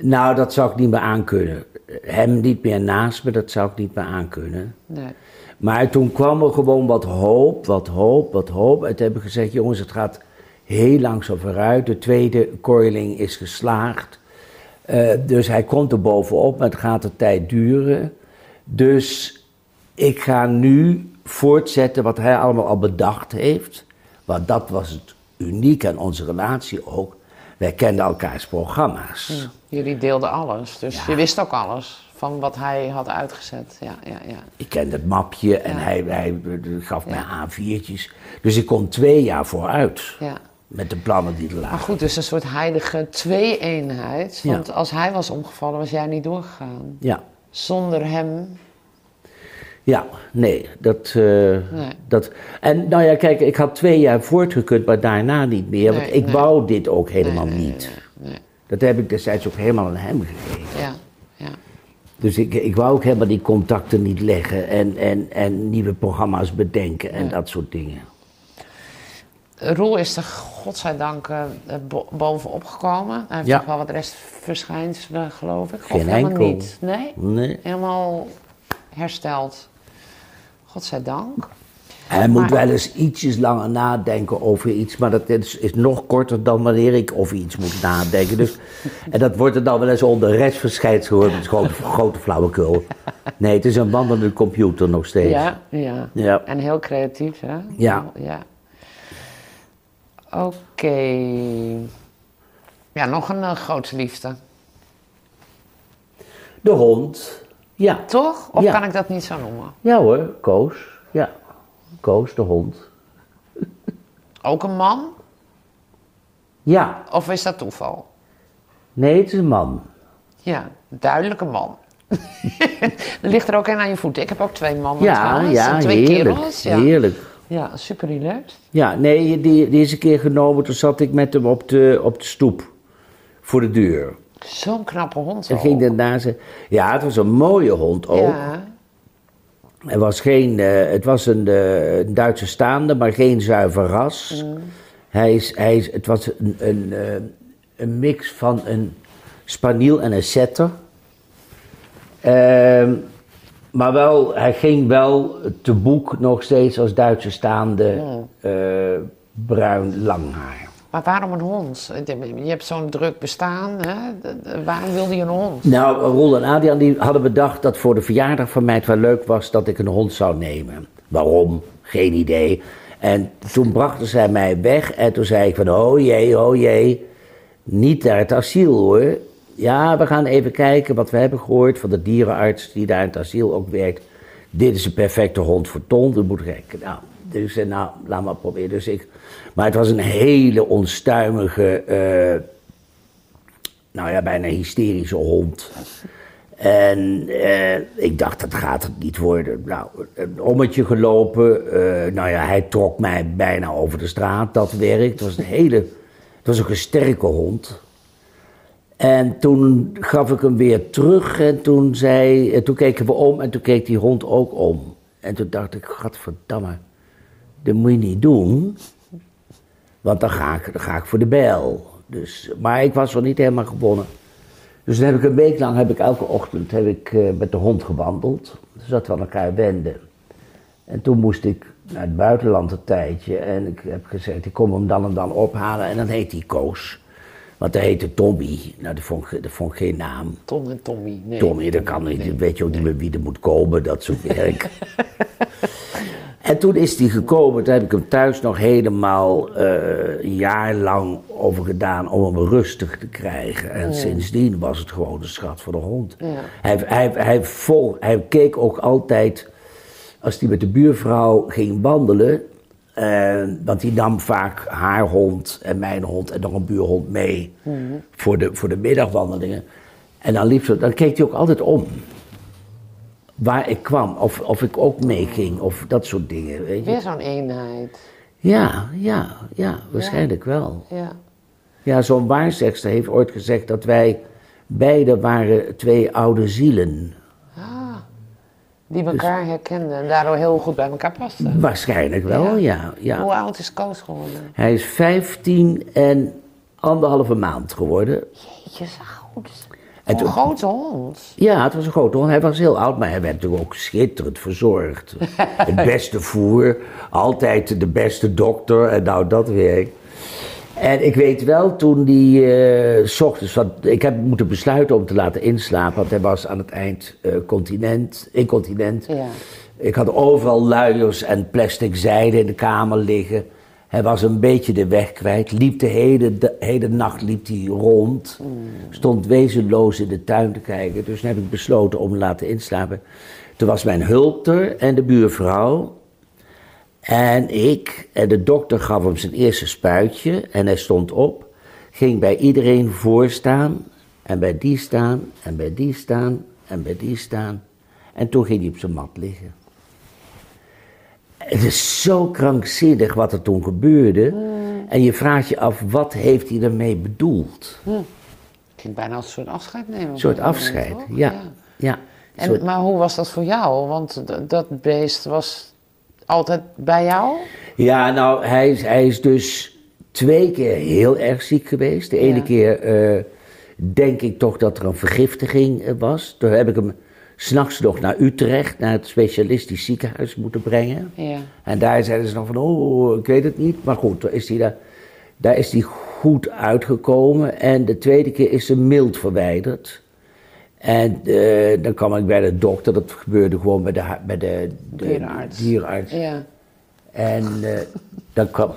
Nou, dat zou ik niet meer aankunnen. Hem niet meer naast me, dat zou ik niet meer aankunnen. Nee. Maar toen kwam er gewoon wat hoop, wat hoop, wat hoop. En toen hebben we gezegd, jongens, het gaat heel langzaam vooruit. De tweede coiling is geslaagd. Eh, dus hij komt er bovenop, maar het gaat de tijd duren. Dus ik ga nu voortzetten wat hij allemaal al bedacht heeft. Want dat was het uniek aan onze relatie ook. Wij kenden elkaars programma's. Jullie deelden alles, dus Ja. je wist ook alles van wat hij had uitgezet. Ja, ja, ja. Ik kende het mapje en hij, hij gaf mij Ja. A4'tjes. Dus ik kon twee jaar vooruit ja. met de plannen die er Maar lagen. goed, dus een soort heilige twee-eenheid. Want als hij was omgevallen, was jij niet doorgegaan. Ja, Zonder hem. Ja, nee, dat, eh, Nee. dat... En nou ja, kijk, ik had twee jaar voortgekund, maar daarna niet meer. want ik nee. wou dit ook helemaal niet. Dat heb ik destijds ook helemaal aan hem gegeven. Ja, ja. Dus ik, ik wou ook helemaal die contacten niet leggen en, en, en nieuwe programma's bedenken en dat soort dingen. Roel is er godzijdank bo- bovenop gekomen. Hij heeft Ja. nog wel wat restverschijnselen, geloof ik. Geen of helemaal enkel. niet? Nee? Nee. Helemaal hersteld. Godzijdank. Hij moet wel eens ietsjes langer nadenken over iets, maar dat is, is nog korter dan wanneer ik over iets moet nadenken. Dus, en dat wordt er dan wel eens onder restverschijnsel dat is gewoon een grote flauwekul. Nee, het is een wandelende computer nog steeds. Ja, ja. Ja. En heel creatief, hè? Ja. ja. Oké. Ja, nog een uh, grote liefde. De hond, ja. Toch? Of Ja. kan ik dat niet zo noemen? Ja hoor, Koos, ja. Koos, de hond. Ook een man? Ja, Of is dat toeval? nee, het is een man. Ja, duidelijk een man. er ligt er ook een aan je voeten. Ik heb ook twee mannen Ja, trouwens. ja, en twee heerlijk, kerels. Ja. heerlijk. ja, super relaxed. Ja, nee, die, die is een keer genomen, toen zat ik met hem op de, op de stoep. Voor de deur. Zo'n knappe hond. En ging daarna ze. Ja, het was een mooie hond ook. Ja, Het was, geen, eh, het was een, eh, Duitse staande, maar geen zuiver ras. Hij is, hij is, het was een, een, eh, een mix van een spaniel en een setter. Ehm, maar wel, hij ging wel te boek nog steeds als Duitse staande eh, bruin lang haar. Maar waarom een hond? Je hebt zo'n druk bestaan. Hè? Waarom wilde je een hond? Nou, Roel en Adriaan die hadden bedacht dat voor de verjaardag van mij het wel leuk was dat ik een hond zou nemen. Waarom? Geen idee. En toen brachten zij mij weg en toen zei ik van, oh jee, oh jee, niet naar het asiel hoor. Ja, we gaan even kijken wat we hebben gehoord van de dierenarts die daar in het asiel ook werkt. Dit is een perfecte hond voor Ton, dat moet kijken. Nou, dus ik zei, nou, laat maar proberen. Dus ik, maar het was een hele onstuimige, eh, nou ja, bijna hysterische hond. En eh, ik dacht, dat gaat het niet worden. Nou, een ommetje gelopen. eh, nou ja, hij trok mij bijna over de straat. Dat werkt. Het was een hele, het was ook een sterke hond. En toen gaf ik hem weer terug en toen, zei, en toen keken we om en toen keek die hond ook om. En toen dacht ik, gadverdamme, dat moet je niet doen. Want dan ga ik, dan ga ik voor de bijl. Dus, maar ik was nog niet helemaal gewonnen. Dus dan heb ik een week lang, heb ik elke ochtend heb ik, eh, met de hond gewandeld. Zodat we aan elkaar wenden. En toen moest ik naar het buitenland een tijdje. En ik heb gezegd, ik kom hem dan en dan ophalen. En dan heet hij Koos. Want hij heette Tommy. Nou, dat vond, dat vond geen naam. Tom en Tommy. Nee. Tommy, dat kan niet. Weet je ook niet meer wie er moet komen, dat soort werk. En toen is hij gekomen, toen heb ik hem thuis nog helemaal eh, een jaar lang over gedaan om hem rustig te krijgen. En sindsdien was het gewoon de schat van de hond. Ja. Hij, hij, hij, vol, hij keek ook altijd, als hij met de buurvrouw ging wandelen, eh, want die nam vaak haar hond en mijn hond en nog een buurhond mee voor, de, voor de middagwandelingen. En dan, liep ze, dan keek hij ook altijd om. Waar ik kwam, of, of ik ook meeging, of dat soort dingen. Weet je? Weer zo'n eenheid. Ja, ja, ja, waarschijnlijk wel. Ja. Ja, zo'n waarzegster heeft ooit gezegd dat wij beide waren twee oude zielen. Ah, Die elkaar herkenden en daardoor heel goed bij elkaar pasten. Waarschijnlijk wel, ja. ja. Hoe oud is Koos geworden? Hij is 15 en anderhalve maand geworden. Jeetje, zo oud. En Een grote hond. Ja, het was een grote hond. Hij was heel oud, maar hij werd natuurlijk ook schitterend verzorgd. Het beste voer, altijd de beste dokter en nou dat werk. En ik weet wel, toen die eh, s ochtends, want ik heb moeten besluiten om te laten inslapen, want hij was aan het eind eh, continent, incontinent. Ja. Ik had overal luiers en plastic zijde in de kamer liggen. Hij was een beetje de weg kwijt. Liep de hele, de hele nacht liep hij rond. Stond wezenloos in de tuin te kijken. Dus toen heb ik besloten om te laten inslapen. Toen was mijn hulp er en de buurvrouw. En ik. En de dokter gaf hem zijn eerste spuitje. En hij stond op. Ging bij iedereen voorstaan. En bij die staan. En bij die staan. En bij die staan. En toen ging hij op zijn mat liggen. Het is zo krankzinnig wat er toen gebeurde. En je vraagt je af, wat heeft hij ermee bedoeld? Klinkt bijna als een soort afscheid nemen. Een soort moment, afscheid, ja. ja. En, soort- Maar hoe was dat voor jou? Want dat beest was altijd bij jou? Ja, nou, hij is, hij is dus twee keer heel erg ziek geweest. De ene Ja. keer eh, denk ik toch dat er een vergiftiging eh, was. Toen heb ik hem s'nachts nog naar Utrecht, naar het specialistisch ziekenhuis moeten brengen. Ja. En daar zeiden ze nog van, oh, ik weet het niet. Maar goed, daar is hij, daar, daar is hij goed uitgekomen. En de tweede keer is ze mild verwijderd. En eh, dan kwam ik bij de dokter, dat gebeurde gewoon bij de, bij de, de Dierenarts. dierenarts. Ja. En eh, dan, kwam,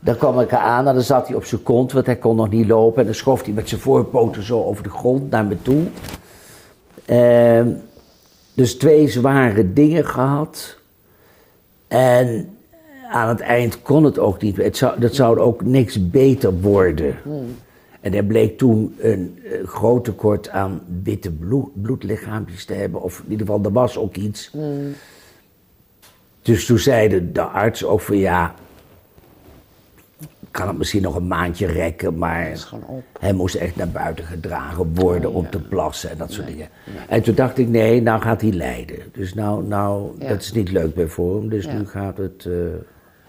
dan kwam ik aan en dan zat hij op zijn kont, want hij kon nog niet lopen. En dan schoof hij met zijn voorpoten zo over de grond naar me toe. Ehm, dus twee zware dingen gehad. En aan het eind kon het ook niet. Het zou, dat zou ook niks beter worden. En er bleek toen een eh, groot tekort aan witte bloed, bloedlichaampjes te hebben. Of in ieder geval, er was ook iets. Dus toen zeiden de arts ook van ja, kan het misschien nog een maandje rekken, maar hij moest echt naar buiten gedragen worden om te plassen en dat soort dingen. En toen dacht ik, nee, nou gaat hij lijden. Dus nou, nou Ja. dat is niet leuk voor hem, dus Ja. nu gaat het, eh,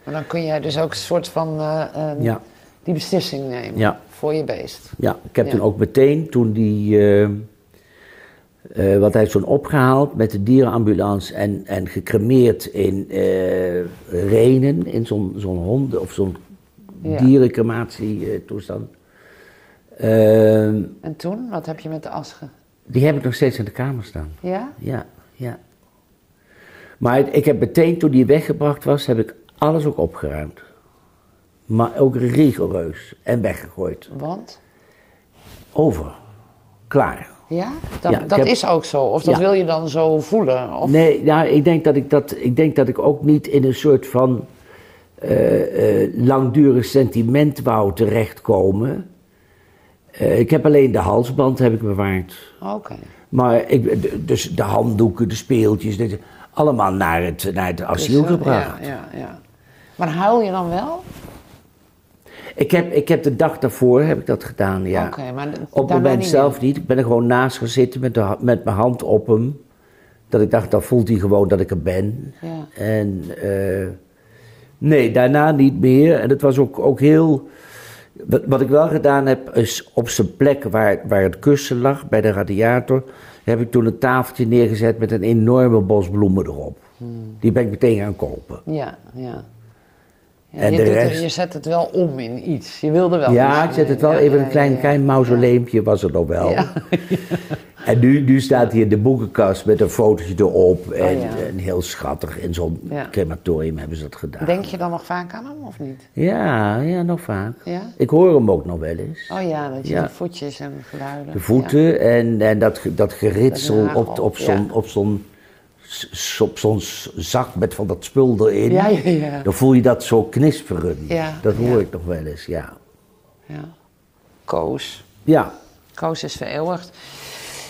Maar dan kun jij dus ook een soort van eh, eh, ja. die beslissing nemen voor je beest. Ja, ik heb toen ook meteen, toen die, eh, wat hij toen opgehaald met de dierenambulance en, en gecremeerd in Renen, in zo'n zo'n honden- of zo'n Ja. dierencrematietoestand. Ehm, En toen, wat heb je met de as ge... die heb ik nog steeds in de kamer staan. Ja? Ja, ja. Maar ik heb meteen, toen die weggebracht was, heb ik alles ook opgeruimd. Maar ook rigoureus en weggegooid. Want? Over. Klaar. Ja? Dat, Ja, ik dat heb- is ook zo. Of dat Ja. wil je dan zo voelen? Of... Nee, nou, ik denk dat ik, dat, ik denk dat ik ook niet in een soort van eh, eh, langdurig sentiment wou terechtkomen. Eh, ik heb alleen de halsband heb ik bewaard. Oké. Maar ik, de- dus de handdoeken, de speeltjes, dit- allemaal naar het, naar het asiel Dus, gebracht. Ja, ja, ja. Maar huil je dan wel? Ik, heb, ik heb de dag daarvoor heb ik dat gedaan, ja. Oké, maar Op het moment niet zelf niet. Ik ben er gewoon naast gaan zitten met, de, met mijn hand op hem. Dat ik dacht, dan voelt hij gewoon dat ik er ben. Ja. En nee, daarna niet meer. En het was ook, ook heel... Wat, ik wel gedaan heb, is op zijn plek waar, waar het kussen lag, bij de radiator... heb ik toen een tafeltje neergezet met een enorme bos bloemen erop. Hmm. Die ben ik meteen gaan kopen. Ja, ja. ja En je, de doet het- rest- je zet het wel om in iets. Je wilde wel Ja, ik zet het wel Ja, even ja, een klein, klein mausoleempje was er nog wel. En nu, nu staat hij in de boekenkast met een fotootje erop. En, ja. en heel schattig. In zo'n Ja. crematorium hebben ze dat gedaan. Denk je dan nog vaak aan hem of niet? Ja, ja, nog vaak. Ja? Ik hoor hem ook nog wel eens. Oh ja, dat je de voetjes en geluiden. De voeten en, en dat, dat geritsel Dat op, op zo'n op zo'n op zo'n zak met van dat spul erin. Ja, ja, ja. Dan voel je dat zo knisperen. Dat hoor ik nog wel eens, ja. Ja. ja. Koos. Ja, Koos is vereeuwigd.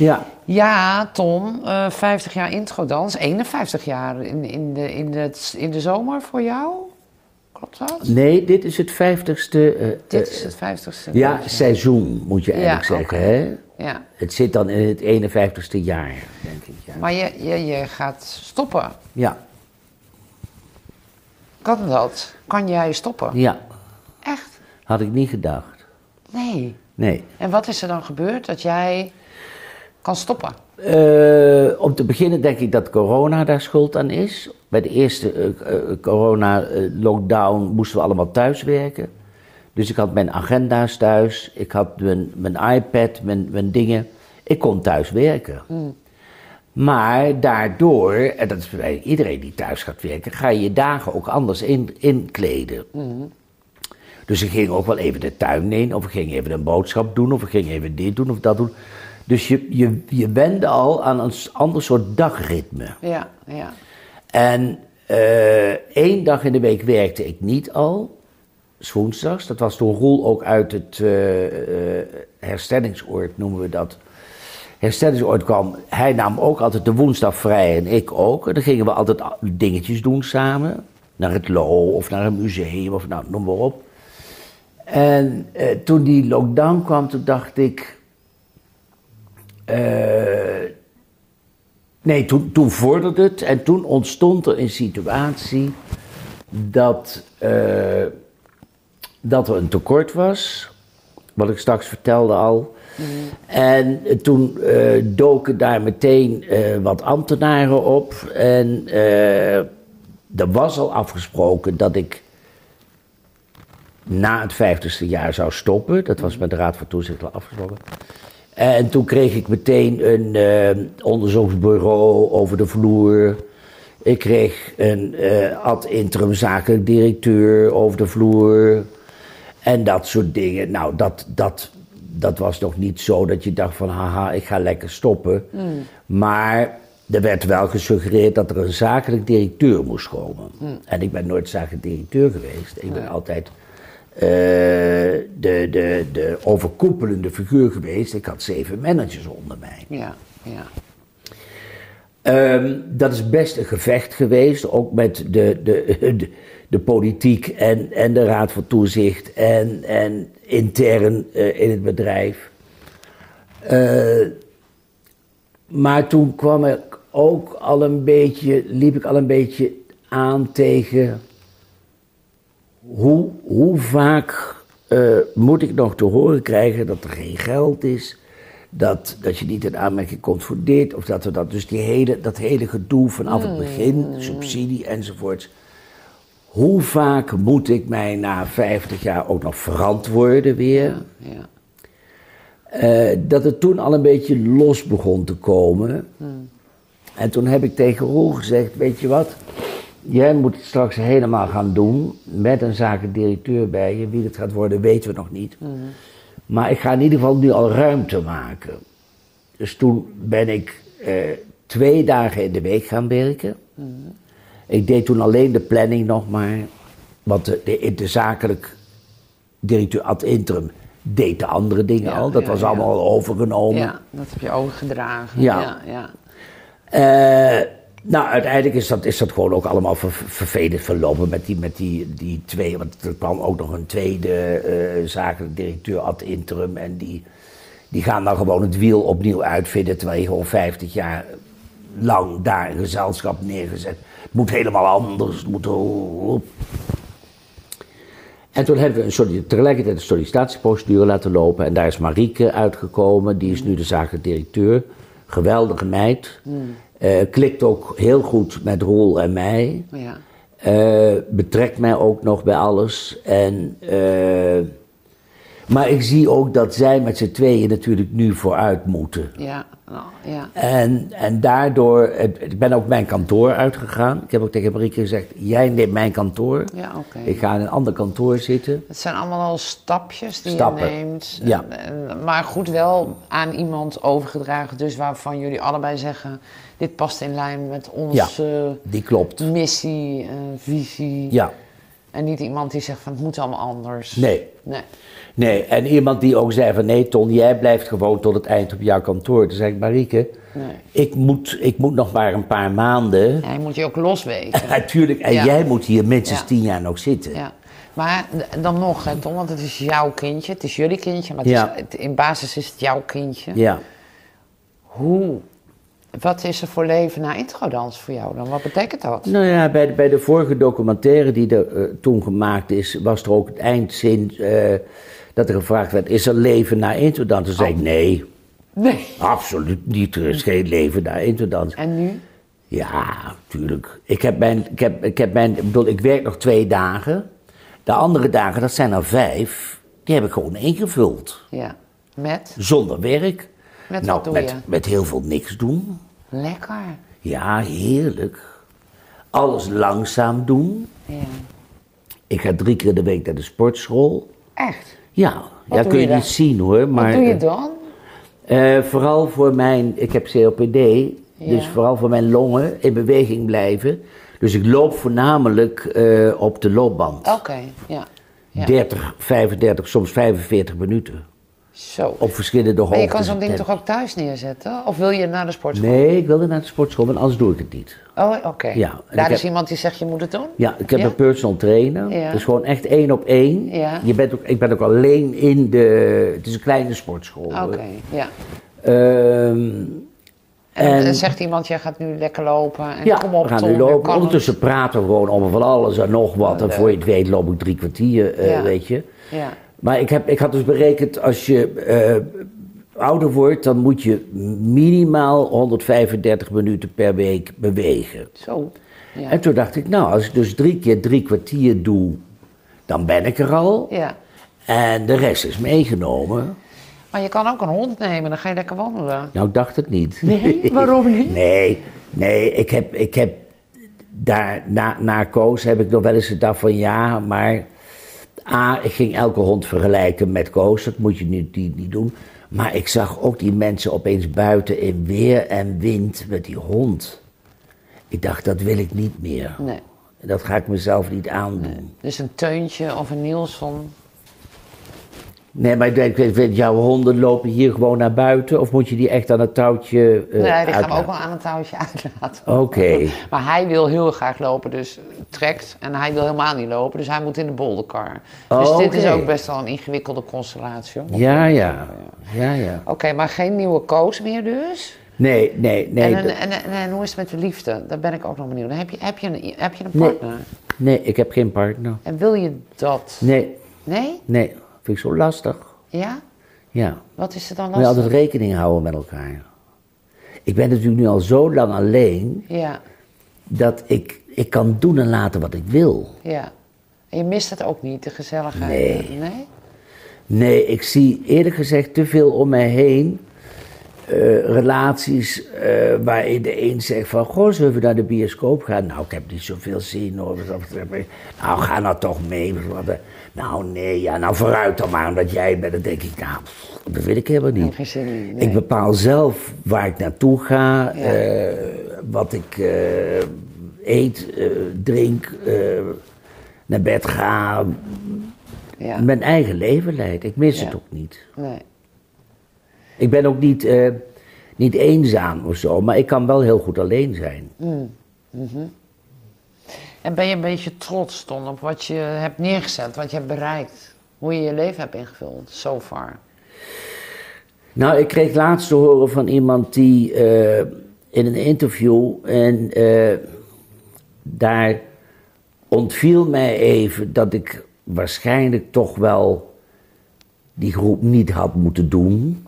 Ja. Ja, Tom, eh 50 jaar introdans, 51 jaar in, in, de, in, de, in de zomer voor jou? Klopt dat? Nee, dit is het vijftigste... eh, Dit eh, is het 50ste. Ja, seizoen moet je eigenlijk Ja, zeggen, hè? ja. Het zit dan in het 51ste jaar, denk ik. Ja. Maar je, je, je gaat stoppen. Ja, Kan dat? Kan jij stoppen? ja, Echt? had ik niet gedacht. Nee. Nee. En wat is er dan gebeurd dat jij kan stoppen? Eh, om te beginnen denk ik dat corona daar schuld aan is. Bij de eerste eh, eh, corona-lockdown moesten we allemaal thuiswerken. Dus ik had mijn agenda's thuis, ik had mijn, mijn iPad, mijn, mijn dingen. Ik kon thuis werken. Maar daardoor, en dat is bij iedereen die thuis gaat werken, ga je je dagen ook anders in, inkleden. Dus ik ging ook wel even de tuin in, of ik ging even een boodschap doen, of ik ging even dit doen of dat doen. Dus je, je, je wende al aan een ander soort dagritme. Ja, ja. En eh, één dag in de week werkte ik niet al, woensdags. Dat was toen Roel ook uit het eh, herstellingsoord, noemen we dat. Herstellingsoord kwam, hij nam ook altijd de woensdag vrij en ik ook. En dan gingen we altijd dingetjes doen samen. Naar het LO of naar een museum of nou, noem maar op. En eh, toen die lockdown kwam, toen dacht ik... eh, Nee, toen, toen vorderde het en toen ontstond er een situatie dat, eh, dat er een tekort was, wat ik straks vertelde al. En toen eh, doken daar meteen wat ambtenaren op en eh, er was al afgesproken dat ik na het vijftigste jaar zou stoppen. Dat was met de Raad van Toezicht al afgesproken. En toen kreeg ik meteen een eh, onderzoeksbureau over de vloer. Ik kreeg een eh, ad interim zakelijk directeur over de vloer. En dat soort dingen. Nou, dat, dat, dat was nog niet zo dat je dacht van haha, ik ga lekker stoppen. Maar er werd wel gesuggereerd dat er een zakelijk directeur moest komen. En ik ben nooit zakelijk directeur geweest. Ik ben altijd de, de, de overkoepelende figuur geweest. Ik had zeven managers onder mij. Ja, ja. Ehm, dat is best een gevecht geweest, ook met de, de, de, de politiek en, en de Raad van Toezicht en, en intern eh, in het bedrijf. Eh, maar toen kwam ik ook al een beetje, liep ik al een beetje aan tegen hoe, hoe vaak eh, moet ik nog te horen krijgen dat er geen geld is, dat, dat je niet in aanmerking komt voor dit, of dat we dat, dus die hele, dat hele gedoe vanaf het begin, subsidie enzovoorts. Hoe vaak moet ik mij na 50 jaar ook nog verantwoorden weer? ja. Eh, dat het toen al een beetje los begon te komen. En toen heb ik tegen Roel gezegd, weet je wat, jij moet het straks helemaal gaan doen met een zakelijk directeur bij je. Wie het gaat worden weten we nog niet. Maar ik ga in ieder geval nu al ruimte maken. Dus toen ben ik eh, twee dagen in de week gaan werken. Ik deed toen alleen de planning nog maar. Want de, de, de zakelijk directeur ad interim deed de andere dingen Ja, al. Dat ja, was allemaal al overgenomen. Ja, dat heb je overgedragen. Ja. ja, ja. Nou, uiteindelijk is dat, is dat gewoon ook allemaal ver, vervelend verlopen met die, met die, die twee. Want er kwam ook nog een tweede zakelijk directeur ad interim. En die, die gaan dan gewoon het wiel opnieuw uitvinden. Terwijl je gewoon 50 jaar lang daar een gezelschap neergezet. Het moet helemaal anders. Het moet. En toen hebben we een tegelijkertijd een sollicitatieprocedure laten lopen. En daar is Marieke uitgekomen. Die is nu de zakelijk directeur. Geweldige meid. Eh, klikt ook heel goed met Roel en mij. ja. Eh, betrekt mij ook nog bij alles. En, eh, maar ik zie ook dat zij met z'n tweeën natuurlijk nu vooruit moeten. Ja, nou, ja. En, en daardoor, ik ben ook mijn kantoor uitgegaan. Ik heb ook tegen Marieke gezegd, jij neemt mijn kantoor. Ja, oké. Ik ga in een ander kantoor zitten. Het zijn allemaal al stapjes die Stappen. je neemt. Ja. En- maar goed, wel aan iemand overgedragen. Dus waarvan jullie allebei zeggen... dit past in lijn met onze Die klopt. missie, eh, visie. Ja, En niet iemand die zegt van het moet allemaal anders. nee. Nee. Nee, en iemand die ook zei van nee Ton, jij blijft gewoon tot het eind op jouw kantoor. Toen zei ik, Marieke, nee. ik moet, ik moet nog maar een paar maanden. Ja, je moet je ook losweken. Natuurlijk, en Ja. jij moet hier minstens Ja. tien jaar nog zitten. ja. Maar dan nog, hè, Tom, want het is jouw kindje. Het is jullie kindje, maar het Ja. is, het- in basis is het jouw kindje. Ja. Hoe, wat is er voor leven na introdans voor jou dan? Wat betekent dat? Nou ja, bij de, bij de vorige documentaire die er eh, toen gemaakt is, was er ook het eindzin eh, dat er gevraagd werd: is er leven na introdans? Toen zei ik: nee, Nee. absoluut niet. Er is geen leven na introdans. En nu? Ja, tuurlijk. Ik heb mijn, ik heb, ik heb mijn, ik bedoel, ik werk nog twee dagen. De andere dagen, dat zijn er vijf, die heb ik gewoon ingevuld. Ja. Met? Zonder werk. Met nou, wat doe met, je? met heel veel niks doen. Lekker. Ja, heerlijk. Alles langzaam doen. Ja. Ik ga drie keer de week naar de sportschool. Echt? Ja, Wat ja doe kun je niet zien hoor. Maar, Wat doe je eh, dan? eh, vooral voor mijn, ik heb COPD, dus vooral voor mijn longen in beweging blijven. Dus ik loop voornamelijk eh, op de loopband. Oké, ja. ja. 30, 35, soms 45 minuten. Zo. Op verschillende hoogtes. Maar je kan zo'n ding toch ook thuis neerzetten? Of wil je naar de sportschool? Nee, ik wilde naar de sportschool, want anders doe ik het niet. Oh, oké. Ja, Daar is heb- iemand die zegt je moet het doen? Ja, ik heb Ja? een personal trainer. Ja. Dus gewoon echt één op één. Ja. Je bent ook, ik ben ook alleen in de... Het is een kleine sportschool. Oké, ja. Ehm, En, zegt iemand, jij gaat nu lekker lopen. En ja, kom op, we gaan Tom, nu lopen. Ondertussen praten we gewoon over van alles en nog wat. En voor je het weet loop ik drie kwartier, eh, weet je. Ja. Maar ik, heb, ik had dus berekend, als je eh, ouder wordt, dan moet je minimaal 135 minuten per week bewegen. Zo. Ja. En toen dacht ik, nou, als ik dus drie keer drie kwartier doe, dan ben ik er al. ja. En de rest is meegenomen. Maar je kan ook een hond nemen, dan ga je lekker wandelen. Nou, ik dacht het niet. Nee, waarom niet? Nee, nee, ik heb, ik heb daar, na, na Koos heb ik nog wel eens gedacht van ja, maar A, ik ging elke hond vergelijken met Koos, dat moet je niet, niet, niet doen. Maar ik zag ook die mensen opeens buiten in weer en wind met die hond. Ik dacht, dat wil ik niet meer. Nee. Dat ga ik mezelf niet aandoen. Dus een Teuntje of een Nielsen. Nee, maar ik denk, weet- weet, jouw honden lopen hier gewoon naar buiten? Of moet je die echt aan het touwtje eh nee, die gaan we uitlaten? ook wel aan het touwtje uitlaten. Oké. Maar hij wil heel graag lopen, dus trekt. En hij wil helemaal niet lopen, dus hij moet in de bolderkar. Dus Oh, dit is ook best wel een ingewikkelde constellatie. hoor. Ja, ja. Ja, ja. Oké, maar geen nieuwe koos meer dus? Nee, nee, nee. en, en, en, en, hoe is het met de liefde? Daar ben ik ook nog benieuwd. Heb je, heb je, een, heb je een Nee. partner? Nee, ik heb geen partner. En wil je dat? Nee, Nee? nee. Vind ik zo lastig. Ja? Ja. Wat is er dan Moet je lastig? altijd rekening houden met elkaar. Ik ben natuurlijk nu al zo lang alleen Ja, dat ik, ik kan doen en laten wat ik wil. ja. En je mist het ook niet, de gezelligheid? Nee. Nee? Nee, ik zie eerlijk gezegd te veel om mij heen. Eh, relaties eh, waarin de een zegt van, goh, zullen we naar de bioscoop gaan? Nou, ik heb niet zoveel zin hoor. Nou, ga nou toch mee. Nou, nee, ja, nou vooruit dan maar, omdat jij bent. Dan denk ik, nou, dat wil ik helemaal niet. Zin nee. Ik bepaal zelf waar ik naartoe ga, Ja. eh, wat ik eet, drink, naar bed ga, Ja, mijn eigen leven leid. Ik mis Ja. het ook niet. nee. Ik ben ook niet, eh, niet eenzaam of zo, maar ik kan wel heel goed alleen zijn. En ben je een beetje trots, Ton, op wat je hebt neergezet, wat je hebt bereikt? Hoe je je leven hebt ingevuld, so far? Nou, ik kreeg laatst te horen van iemand die eh, in een interview en eh, daar ontviel mij even dat ik waarschijnlijk toch wel die groep niet had moeten doen.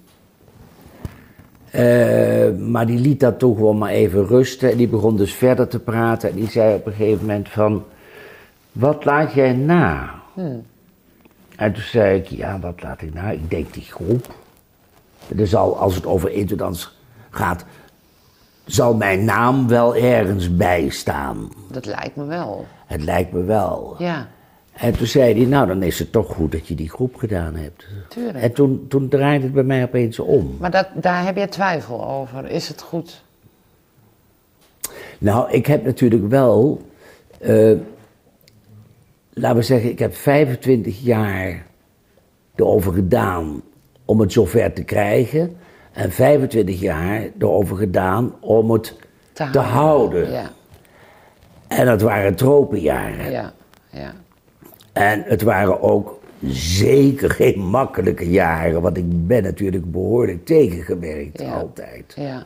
Eh, maar die liet dat toch gewoon maar even rusten en die begon dus verder te praten en die zei op een gegeven moment van, wat laat jij na? En toen zei ik, ja, wat laat ik na? Ik denk die groep. Er zal, als het over interdans gaat, zal mijn naam wel ergens bij staan. Dat lijkt me wel. Het lijkt me wel. Ja, En toen zei hij, nou dan is het toch goed dat je die groep gedaan hebt. tuurlijk. En toen, toen draaide het bij mij opeens om. Maar dat, daar heb je twijfel over. Is het goed? Nou, ik heb natuurlijk wel, eh, laten we zeggen, ik heb 25 jaar erover gedaan om het zover te krijgen. En 25 jaar erover gedaan om het te, houden. Ja, En dat waren tropenjaren. ja, ja. En het waren ook zeker geen makkelijke jaren, want ik ben natuurlijk behoorlijk tegengewerkt Ja. altijd. Ja.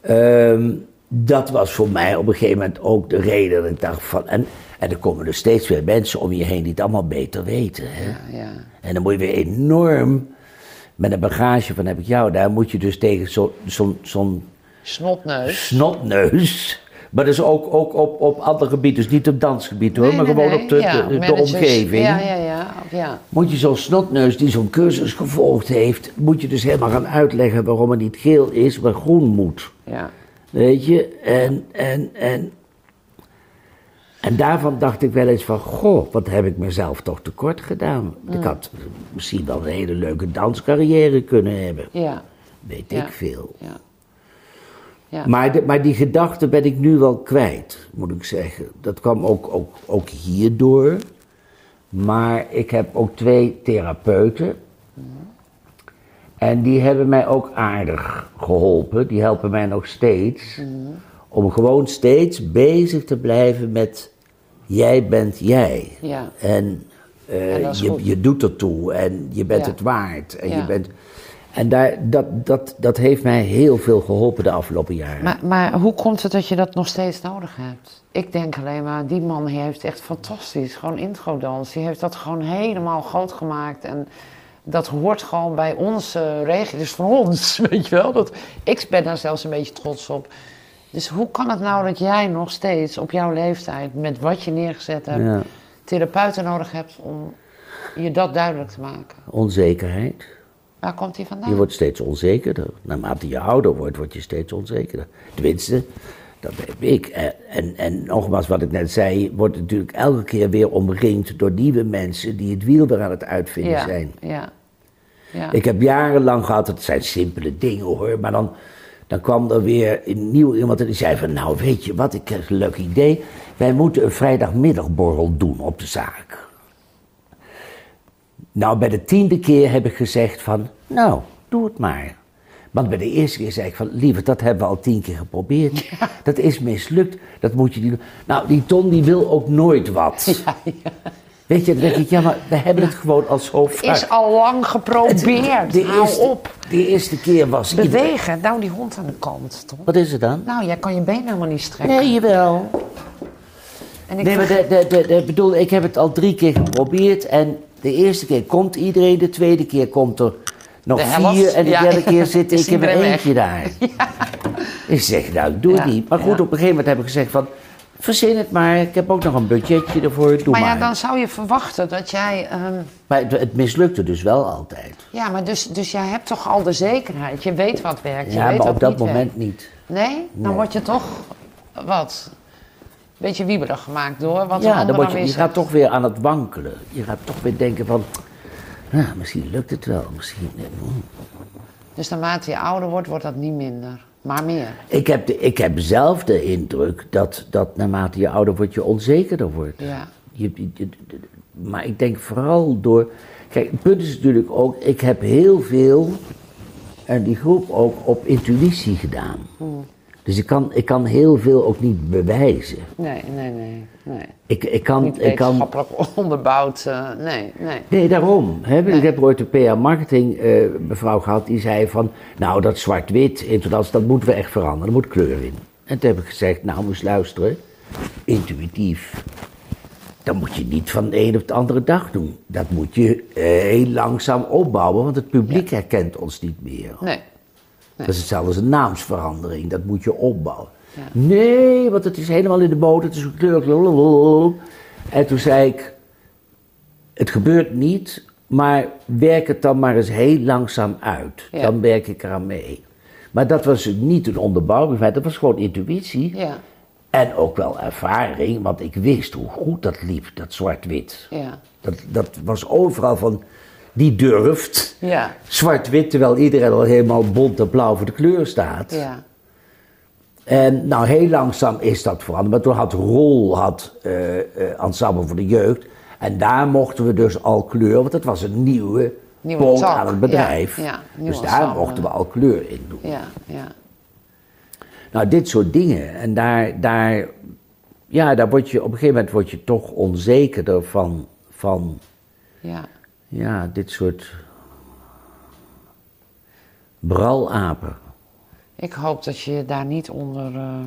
Ehm, dat was voor mij op een gegeven moment ook de reden dat ik dacht van. En, en er komen er steeds meer mensen om je heen die het allemaal beter weten. Hè? Ja, ja. En dan moet je weer enorm. Met een bagage van heb ik jou, daar moet je dus tegen zo- zo'n zo'n Snotneus. snotneus. Maar is ook, ook op, op andere gebieden, dus niet op dansgebied hoor, Nee, maar nee, gewoon nee. op de, Ja, de, de managers. omgeving. Ja, ja, ja. ja. Moet je zo'n snotneus die zo'n cursus gevolgd heeft, moet je dus helemaal gaan uitleggen waarom het niet geel is, maar groen moet. ja. Weet je, en, en, en, en daarvan dacht ik wel eens van, goh, wat heb ik mezelf toch tekort gedaan. Ik had misschien wel een hele leuke danscarrière kunnen hebben, Ja. weet Ja. ik veel. Ja. Ja. Maar, de- maar die gedachte ben ik nu wel kwijt, moet ik zeggen. Dat kwam ook, ook, ook hierdoor. Maar ik heb ook twee therapeuten. En die hebben mij ook aardig geholpen. Die helpen mij nog steeds. Om gewoon steeds bezig te blijven met... Jij bent jij. Ja. En eh, En je, je doet ertoe. En je bent Ja. het waard. En, Ja. je bent, en daar, dat, dat, dat heeft mij heel veel geholpen de afgelopen jaren. Maar, maar hoe komt het dat je dat nog steeds nodig hebt? Ik denk alleen maar, die man heeft echt fantastisch, gewoon introdans. Die heeft dat gewoon helemaal groot gemaakt. En dat hoort gewoon bij onze regio, dus van ons, weet je wel. Dat, ik ben daar zelfs een beetje trots op. Dus hoe kan het nou dat jij nog steeds op jouw leeftijd, met wat je neergezet hebt, Ja. therapeuten nodig hebt om je dat duidelijk te maken? Onzekerheid. Waar komt die vandaan? Je wordt steeds onzekerder. Naarmate je ouder wordt, word je steeds onzekerder. Tenminste, dat heb ik. En, en, nogmaals, wat ik net zei, wordt natuurlijk elke keer weer omringd door nieuwe mensen die het wiel weer aan het uitvinden ja, zijn. ja, ja. Ik heb jarenlang gehad, het zijn simpele dingen hoor, maar dan, dan kwam er weer een nieuw iemand en die zei van, nou weet je wat, ik heb een leuk idee. Wij moeten een vrijdagmiddagborrel doen op de zaak. Nou, bij de tiende keer heb ik gezegd van, nou, doe het maar. Want bij de eerste keer zei ik van, lieve, dat hebben we al tien keer geprobeerd. Dat is mislukt, dat moet je niet doen. Nou, die Ton die wil ook nooit wat. Weet je, dan denk ik, ja, maar we hebben het gewoon al zo vaak. Is al lang geprobeerd. De Hou eerste, op. De eerste keer was iedereen- Bewegen. Nou, die hond aan de kant, toch? Wat is het dan? Nou, jij kan je been helemaal niet strekken. Nee, jawel. En ik Nee, maar de, de, de, bedoel, ik heb het al drie keer geprobeerd. En de eerste keer komt iedereen, de tweede keer komt er nog vier. En de ja. derde keer zit ik in mijn eentje daar. Ik zeg, nou, doe het niet. Maar goed, op een gegeven moment heb ik gezegd van... Verzin het maar, ik heb ook nog een budgetje ervoor, doe maar maar. ja, dan zou je verwachten dat jij... ehm, Maar het, het mislukte dus wel altijd. ja, maar dus, dus jij hebt toch al de zekerheid. Je weet wat werkt, je Ja, weet maar op dat niet moment werkt. niet. Nee? Dan Nee. word je toch... Wat? Beetje wiebelig gemaakt door wat Ja, dan word je, je gaat toch weer aan het wankelen. Je gaat toch weer denken van... Nou, misschien lukt het wel, misschien... Dus naarmate je ouder wordt, wordt dat niet minder. Maar meer. Ik heb, de, ik heb zelf de indruk dat, dat naarmate je ouder wordt, je onzekerder wordt. Ja. Je, je- je- maar ik denk vooral door. Kijk, het punt is natuurlijk ook, ik heb heel veel, en die groep ook, op intuïtie gedaan. Hmm. Dus ik kan, ik kan heel veel ook niet bewijzen. Nee, nee, nee. nee. Ik, ik kan. Niet Ik kan onderbouwd. eh, nee, nee. Nee, daarom. Hè? Nee. Ik heb ooit een PR-marketing eh, mevrouw gehad die zei van... Nou, dat zwart-wit, intonatie, dat moeten we echt veranderen. Er moet kleur in. En toen heb ik gezegd, nou, moest luisteren. Intuïtief. Dat moet je niet van de een op de andere dag doen. Dat moet je eh, heel langzaam opbouwen, want het publiek herkent ons niet meer. Nee. Dat is hetzelfde als een naamsverandering. Dat moet je opbouwen. Ja. Nee, want het is helemaal in de boot. Het is een. En toen zei ik... Het gebeurt niet, maar werk het dan maar eens heel langzaam uit. Ja. Dan werk ik eraan mee. Maar dat was niet een onderbouwing, dat was gewoon intuïtie. Ja, En ook wel ervaring, want ik wist hoe goed dat liep, dat zwart-wit. ja, Dat, dat was overal van, die durft. ja, Zwart-wit, terwijl iedereen al helemaal bont en blauw voor de kleur staat. ja. En nou, heel langzaam is dat veranderd. Maar toen had Rol had, eh, eh, Ensemble voor de Jeugd. En daar mochten we dus al kleur, want dat was een nieuwe, Nieuwe poot aan het bedrijf. ja, dus daar ensemble. mochten we al kleur in doen. Ja, ja. Nou, dit soort dingen. En daar, daar, ja, daar word je, op een gegeven moment word je toch onzekerder van, van Ja. Ja, dit soort bralapen. Ik hoop dat je je daar niet onder. eh,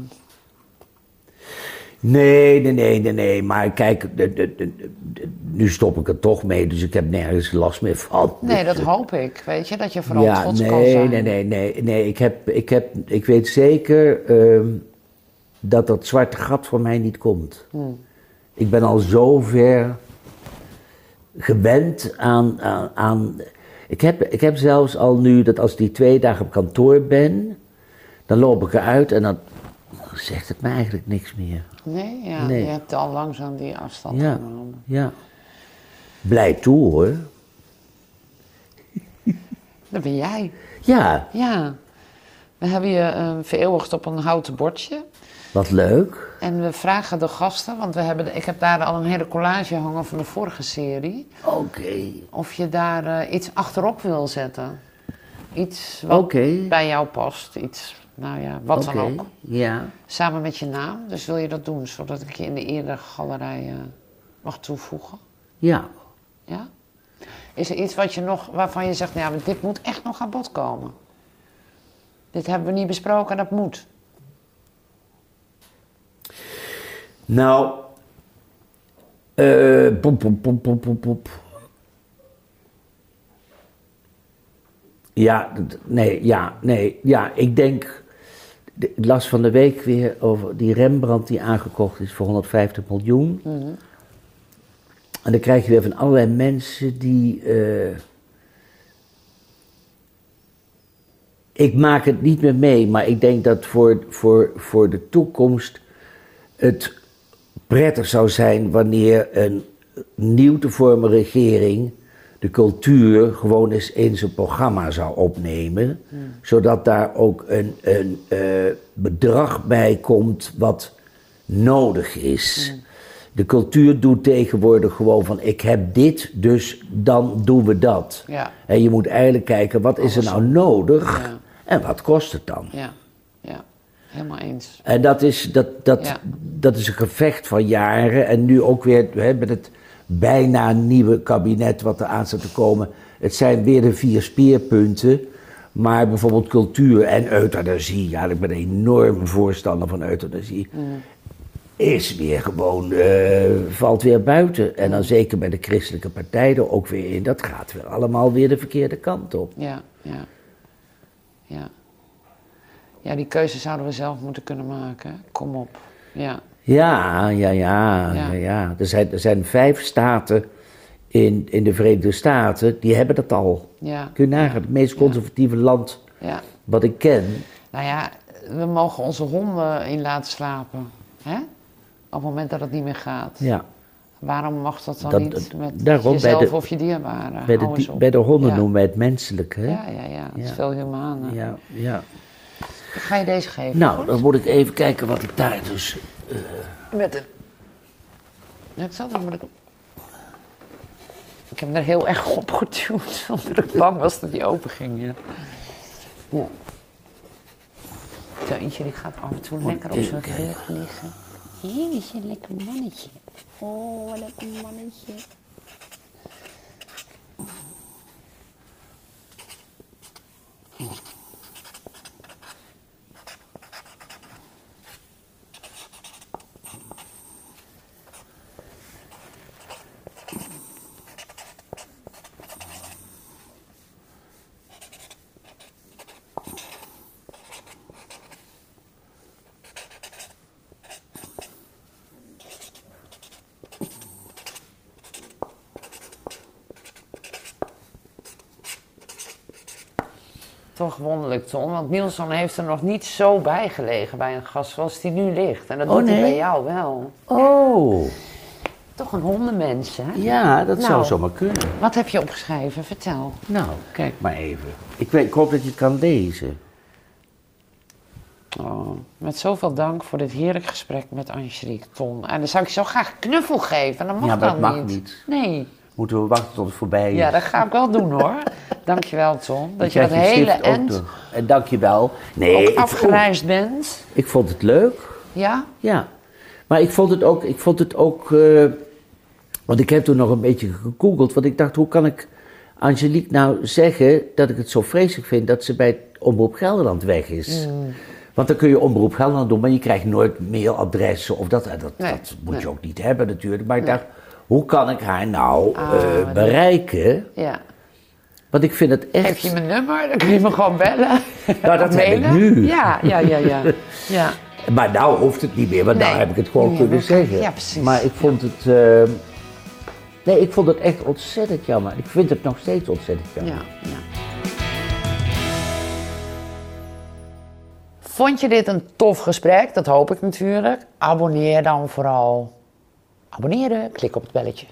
Nee, nee, nee, nee, nee. Maar kijk, de, de, nu stop ik er toch mee, dus ik heb nergens last meer van. Nee, dat Dus, hoop ik. Weet je, dat je vooral ja, trots kan nee, zijn. nee, nee, nee, nee. Ik, heb, ik, heb, ik weet zeker ehm, dat dat zwarte gat voor mij niet komt. Hmm. Ik ben al zo ver gewend aan. aan, aan ik, heb, ik heb zelfs al nu dat als ik die twee dagen op kantoor ben, dan loop ik eruit en dan zegt het me eigenlijk niks meer. Nee, ja, Nee. je hebt al langzaam die afstand Ja. genomen. Ja. Blij toe hoor. Dat ben jij. Ja, Ja. We hebben je eh, vereeuwigd op een houten bordje. Wat leuk. En we vragen de gasten, want we hebben, de- ik heb daar al een hele collage hangen van de vorige serie. Oké. Of je daar eh, iets achterop wil zetten. Iets wat bij jou past. Iets, nou ja, wat dan ook. Ja. Samen met je naam. Dus wil je dat doen, zodat ik je in de eerdere galerij eh, mag toevoegen? Ja. Ja? Is er iets wat je nog, waarvan je zegt, nou ja, dit moet echt nog aan bod komen? Dit hebben we niet besproken, dat moet. Nou. eh pop, pop, pop, pop, pop, pop. Ja, nee, ja, nee, ja, ik denk. Ik las van de week weer over die Rembrandt die aangekocht is voor 150 miljoen. En dan krijg je weer van allerlei mensen die. eh, ik maak het niet meer mee, maar ik denk dat voor, voor, voor de toekomst het prettig zou zijn wanneer een nieuw te vormen regering de cultuur gewoon eens in zijn programma zou opnemen. Zodat daar ook een, een eh, bedrag bij komt wat nodig is. De cultuur doet tegenwoordig gewoon van ik heb dit, dus dan doen we dat. Ja. En je moet eigenlijk kijken, wat is er nou nodig en wat kost het dan? Ja. Helemaal eens. En dat is, dat, dat, Ja. dat is een gevecht van jaren. En nu ook weer hè, met het bijna nieuwe kabinet wat er aan staat te komen. Het zijn weer de vier speerpunten. Maar bijvoorbeeld cultuur en euthanasie. Ja, ik ben een enorme voorstander van euthanasie. Is weer gewoon, eh, valt weer buiten. En dan zeker bij de christelijke partijen ook weer in. Dat gaat weer allemaal weer de verkeerde kant op. Ja, ja. Ja. Ja, die keuze zouden we zelf moeten kunnen maken. Kom op. Ja. Ja, ja, ja, Ja. Er, zijn, er zijn vijf staten in, in de Verenigde Staten, die hebben dat al. Ja. Kun je nagaan, het meest conservatieve land Ja. wat ik ken. Nou ja, we mogen onze honden in laten slapen. Hè? Op het moment dat het niet meer gaat. Ja. Waarom mag dat dan Dat- niet met daarom bij jezelf de- of je dierbaren? Bij de, bij de honden noemen wij het menselijk, hè? Ja, ja, ja. Het is veel humaner. ja. ja. Ga je deze geven. Nou, goed? dan moet ik even kijken wat ik daar dus... Met een... Ja, ik zal dan ik... Ik heb hem er heel erg op geduwd, omdat ik bang was dat hij open ging. Ja. ja. Teuntje, die gaat af en toe lekker op zijn rug liggen. Hé, is je een lekker mannetje. Oh, lekker mannetje. Toch wonderlijk, Tom. Want Nielsen heeft er nog niet zo bij gelegen bij een gast zoals die nu ligt. En dat Oh, doet hij bij jou wel. Oh, Toch een hondenmens, hè? ja, dat zou Nou. zomaar kunnen. Wat heb je opgeschreven? Vertel. Nou, kijk maar even. Ik, weet, ik hoop dat je het kan lezen. Oh, met zoveel dank voor dit heerlijk gesprek met Angelique, Tom. En dan zou ik je zo graag knuffel geven. En dat mag Ja, maar dan dat mag niet. niet. Nee. Moeten we wachten tot het voorbij is. Ja, dat ga ik wel doen, hoor. Dankjewel, Tom. Dat je dat hele end. En dankjewel. Nee, afgereisd bent. ik vond het leuk. Ja? Ja, maar ik vond het ook, ik vond het ook eh, Want ik heb toen nog een beetje gegoogeld, want ik dacht, hoe kan ik Angelique nou zeggen dat ik het zo vreselijk vind dat ze bij Omroep Gelderland weg is? Mm. Want dan kun je Omroep Gelderland doen, maar je krijgt nooit mailadressen of dat. Dat, Nee, dat moet nee. je ook niet hebben natuurlijk. Maar ik dacht, hoe kan ik haar nou Ah, eh, bereiken? Ja. Want ik vind het echt... Geef je mijn nummer, dan kun je me gewoon bellen. Nou, dat heb ik mailen. nu. Ja, ja, ja, ja. ja. Maar nou hoeft het niet meer, want nou Nee. heb ik het gewoon kunnen zeggen. ja, precies. Maar ik vond het... eh, nee, ik vond het echt ontzettend jammer. Ik vind het nog steeds ontzettend jammer. Ja, ja. Vond je dit een tof gesprek? Dat hoop ik natuurlijk. Abonneer dan vooral. Abonneren, klik op het belletje.